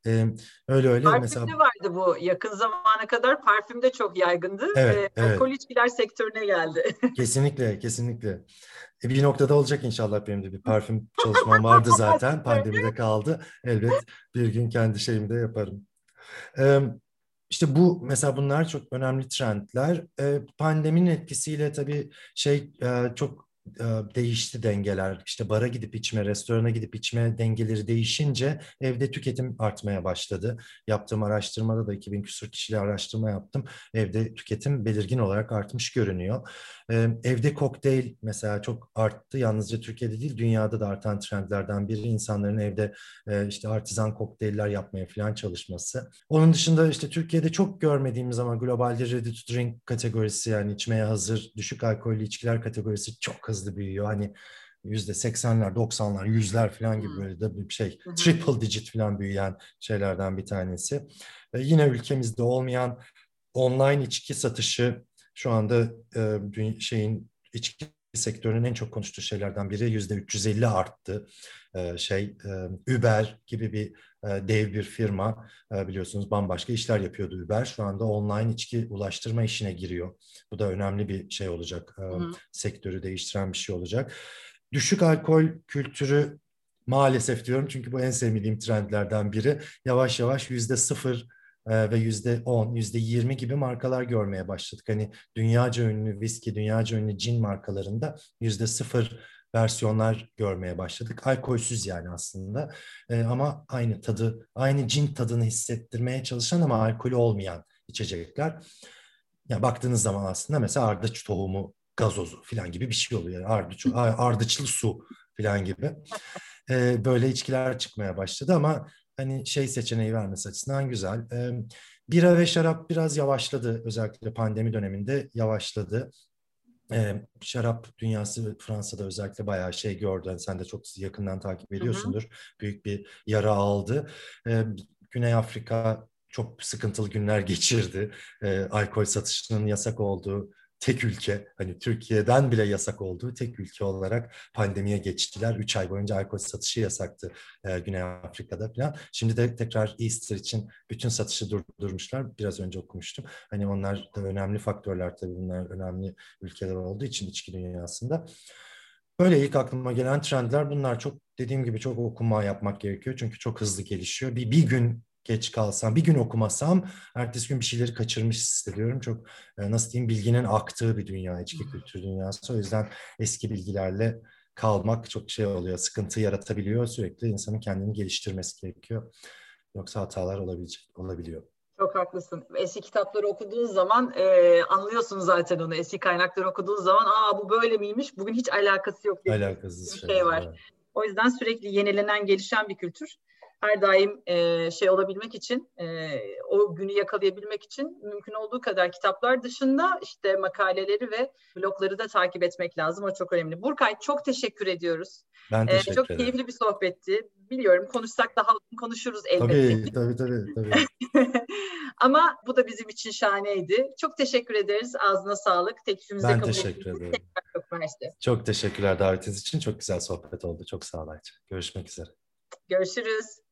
Ee, öyle öyle Parfümde mesela. vardı bu yakın zamana kadar parfümde çok yaygındı. Evet, ee, evet. Alkol içkiler sektörüne geldi. kesinlikle, kesinlikle. E, bir noktada olacak inşallah benim de bir parfüm çalışmam vardı zaten. Pandemide kaldı. Elbet bir gün kendi şeyimi de yaparım. Ee, işte bu mesela bunlar çok önemli trendler. Ee, pandeminin etkisiyle tabii şey e, çok değişti dengeler. İşte bara gidip içme, restorana gidip içme dengeleri değişince evde tüketim artmaya başladı. Yaptığım araştırmada da 2000 küsur kişiyle araştırma yaptım. Evde tüketim belirgin olarak artmış görünüyor. Evde kokteyl mesela çok arttı. Yalnızca Türkiye'de değil dünyada da artan trendlerden biri insanların evde işte artizan kokteyller yapmaya falan çalışması. Onun dışında işte Türkiye'de çok görmediğimiz ama globalde ready to drink kategorisi yani içmeye hazır düşük alkollü içkiler kategorisi çok hızlı büyüyor. Hani yüzde seksenler, doksanlar, yüzler falan gibi böyle de bir şey. Triple digit falan büyüyen şeylerden bir tanesi. Ve yine ülkemizde olmayan online içki satışı şu anda e, şeyin içki sektörünün en çok konuştuğu şeylerden biri yüzde 350 arttı. E, şey e, Uber gibi bir e, dev bir firma e, biliyorsunuz bambaşka işler yapıyordu Uber. Şu anda online içki ulaştırma işine giriyor. Bu da önemli bir şey olacak. E, sektörü değiştiren bir şey olacak. Düşük alkol kültürü maalesef diyorum çünkü bu en sevmediğim trendlerden biri. Yavaş yavaş yüzde sıfır ve yüzde on, yüzde yirmi gibi markalar görmeye başladık. Hani dünyaca ünlü viski, dünyaca ünlü cin markalarında yüzde sıfır versiyonlar görmeye başladık. Alkolsüz yani aslında e, ama aynı tadı, aynı cin tadını hissettirmeye çalışan ama alkolü olmayan içecekler. Ya baktığınız zaman aslında mesela ardıç tohumu gazozu falan gibi bir şey oluyor. Yani ardıç, ardıçlı su falan gibi. E, böyle içkiler çıkmaya başladı ama hani şey seçeneği vermesi açısından güzel. E, bira ve şarap biraz yavaşladı özellikle pandemi döneminde yavaşladı. E, şarap dünyası Fransa'da özellikle bayağı şey gördü. Yani sen de çok yakından takip ediyorsundur. Hı hı. Büyük bir yara aldı. E, Güney Afrika çok sıkıntılı günler geçirdi. E, alkol satışının yasak olduğu tek ülke, hani Türkiye'den bile yasak olduğu tek ülke olarak pandemiye geçtiler. Üç ay boyunca alkol satışı yasaktı e, Güney Afrika'da falan. Şimdi de tekrar Easter için bütün satışı durdurmuşlar. Biraz önce okumuştum. Hani onlar da önemli faktörler tabii bunlar önemli ülkeler olduğu için içki dünyasında. Böyle ilk aklıma gelen trendler bunlar çok dediğim gibi çok okuma yapmak gerekiyor. Çünkü çok hızlı gelişiyor. Bir, bir gün geç kalsam, bir gün okumasam ertesi gün bir şeyleri kaçırmış hissediyorum. Çok e, nasıl diyeyim bilginin aktığı bir dünya, içki kültür dünyası. O yüzden eski bilgilerle kalmak çok şey oluyor, sıkıntı yaratabiliyor. Sürekli insanın kendini geliştirmesi gerekiyor. Yoksa hatalar olabilecek, olabiliyor. Çok haklısın. Eski kitapları okuduğun zaman e, anlıyorsun zaten onu. Eski kaynakları okuduğun zaman aa bu böyle miymiş? Bugün hiç alakası yok. Alakasız bir şey, şey var. Evet. O yüzden sürekli yenilenen, gelişen bir kültür her daim e, şey olabilmek için, e, o günü yakalayabilmek için mümkün olduğu kadar kitaplar dışında işte makaleleri ve blogları da takip etmek lazım. O çok önemli. Burkay çok teşekkür ediyoruz. Ben teşekkür ee, çok ederim. keyifli bir sohbetti. Biliyorum konuşsak daha konuşuruz elbette. Tabii tabii tabii. tabii. Ama bu da bizim için şahaneydi. Çok teşekkür ederiz. Ağzına sağlık. Teklifimize ben teşekkür ederim. Çok, mersi. çok teşekkürler davetiniz için. Çok güzel sohbet oldu. Çok sağ olun. Görüşmek üzere. Görüşürüz.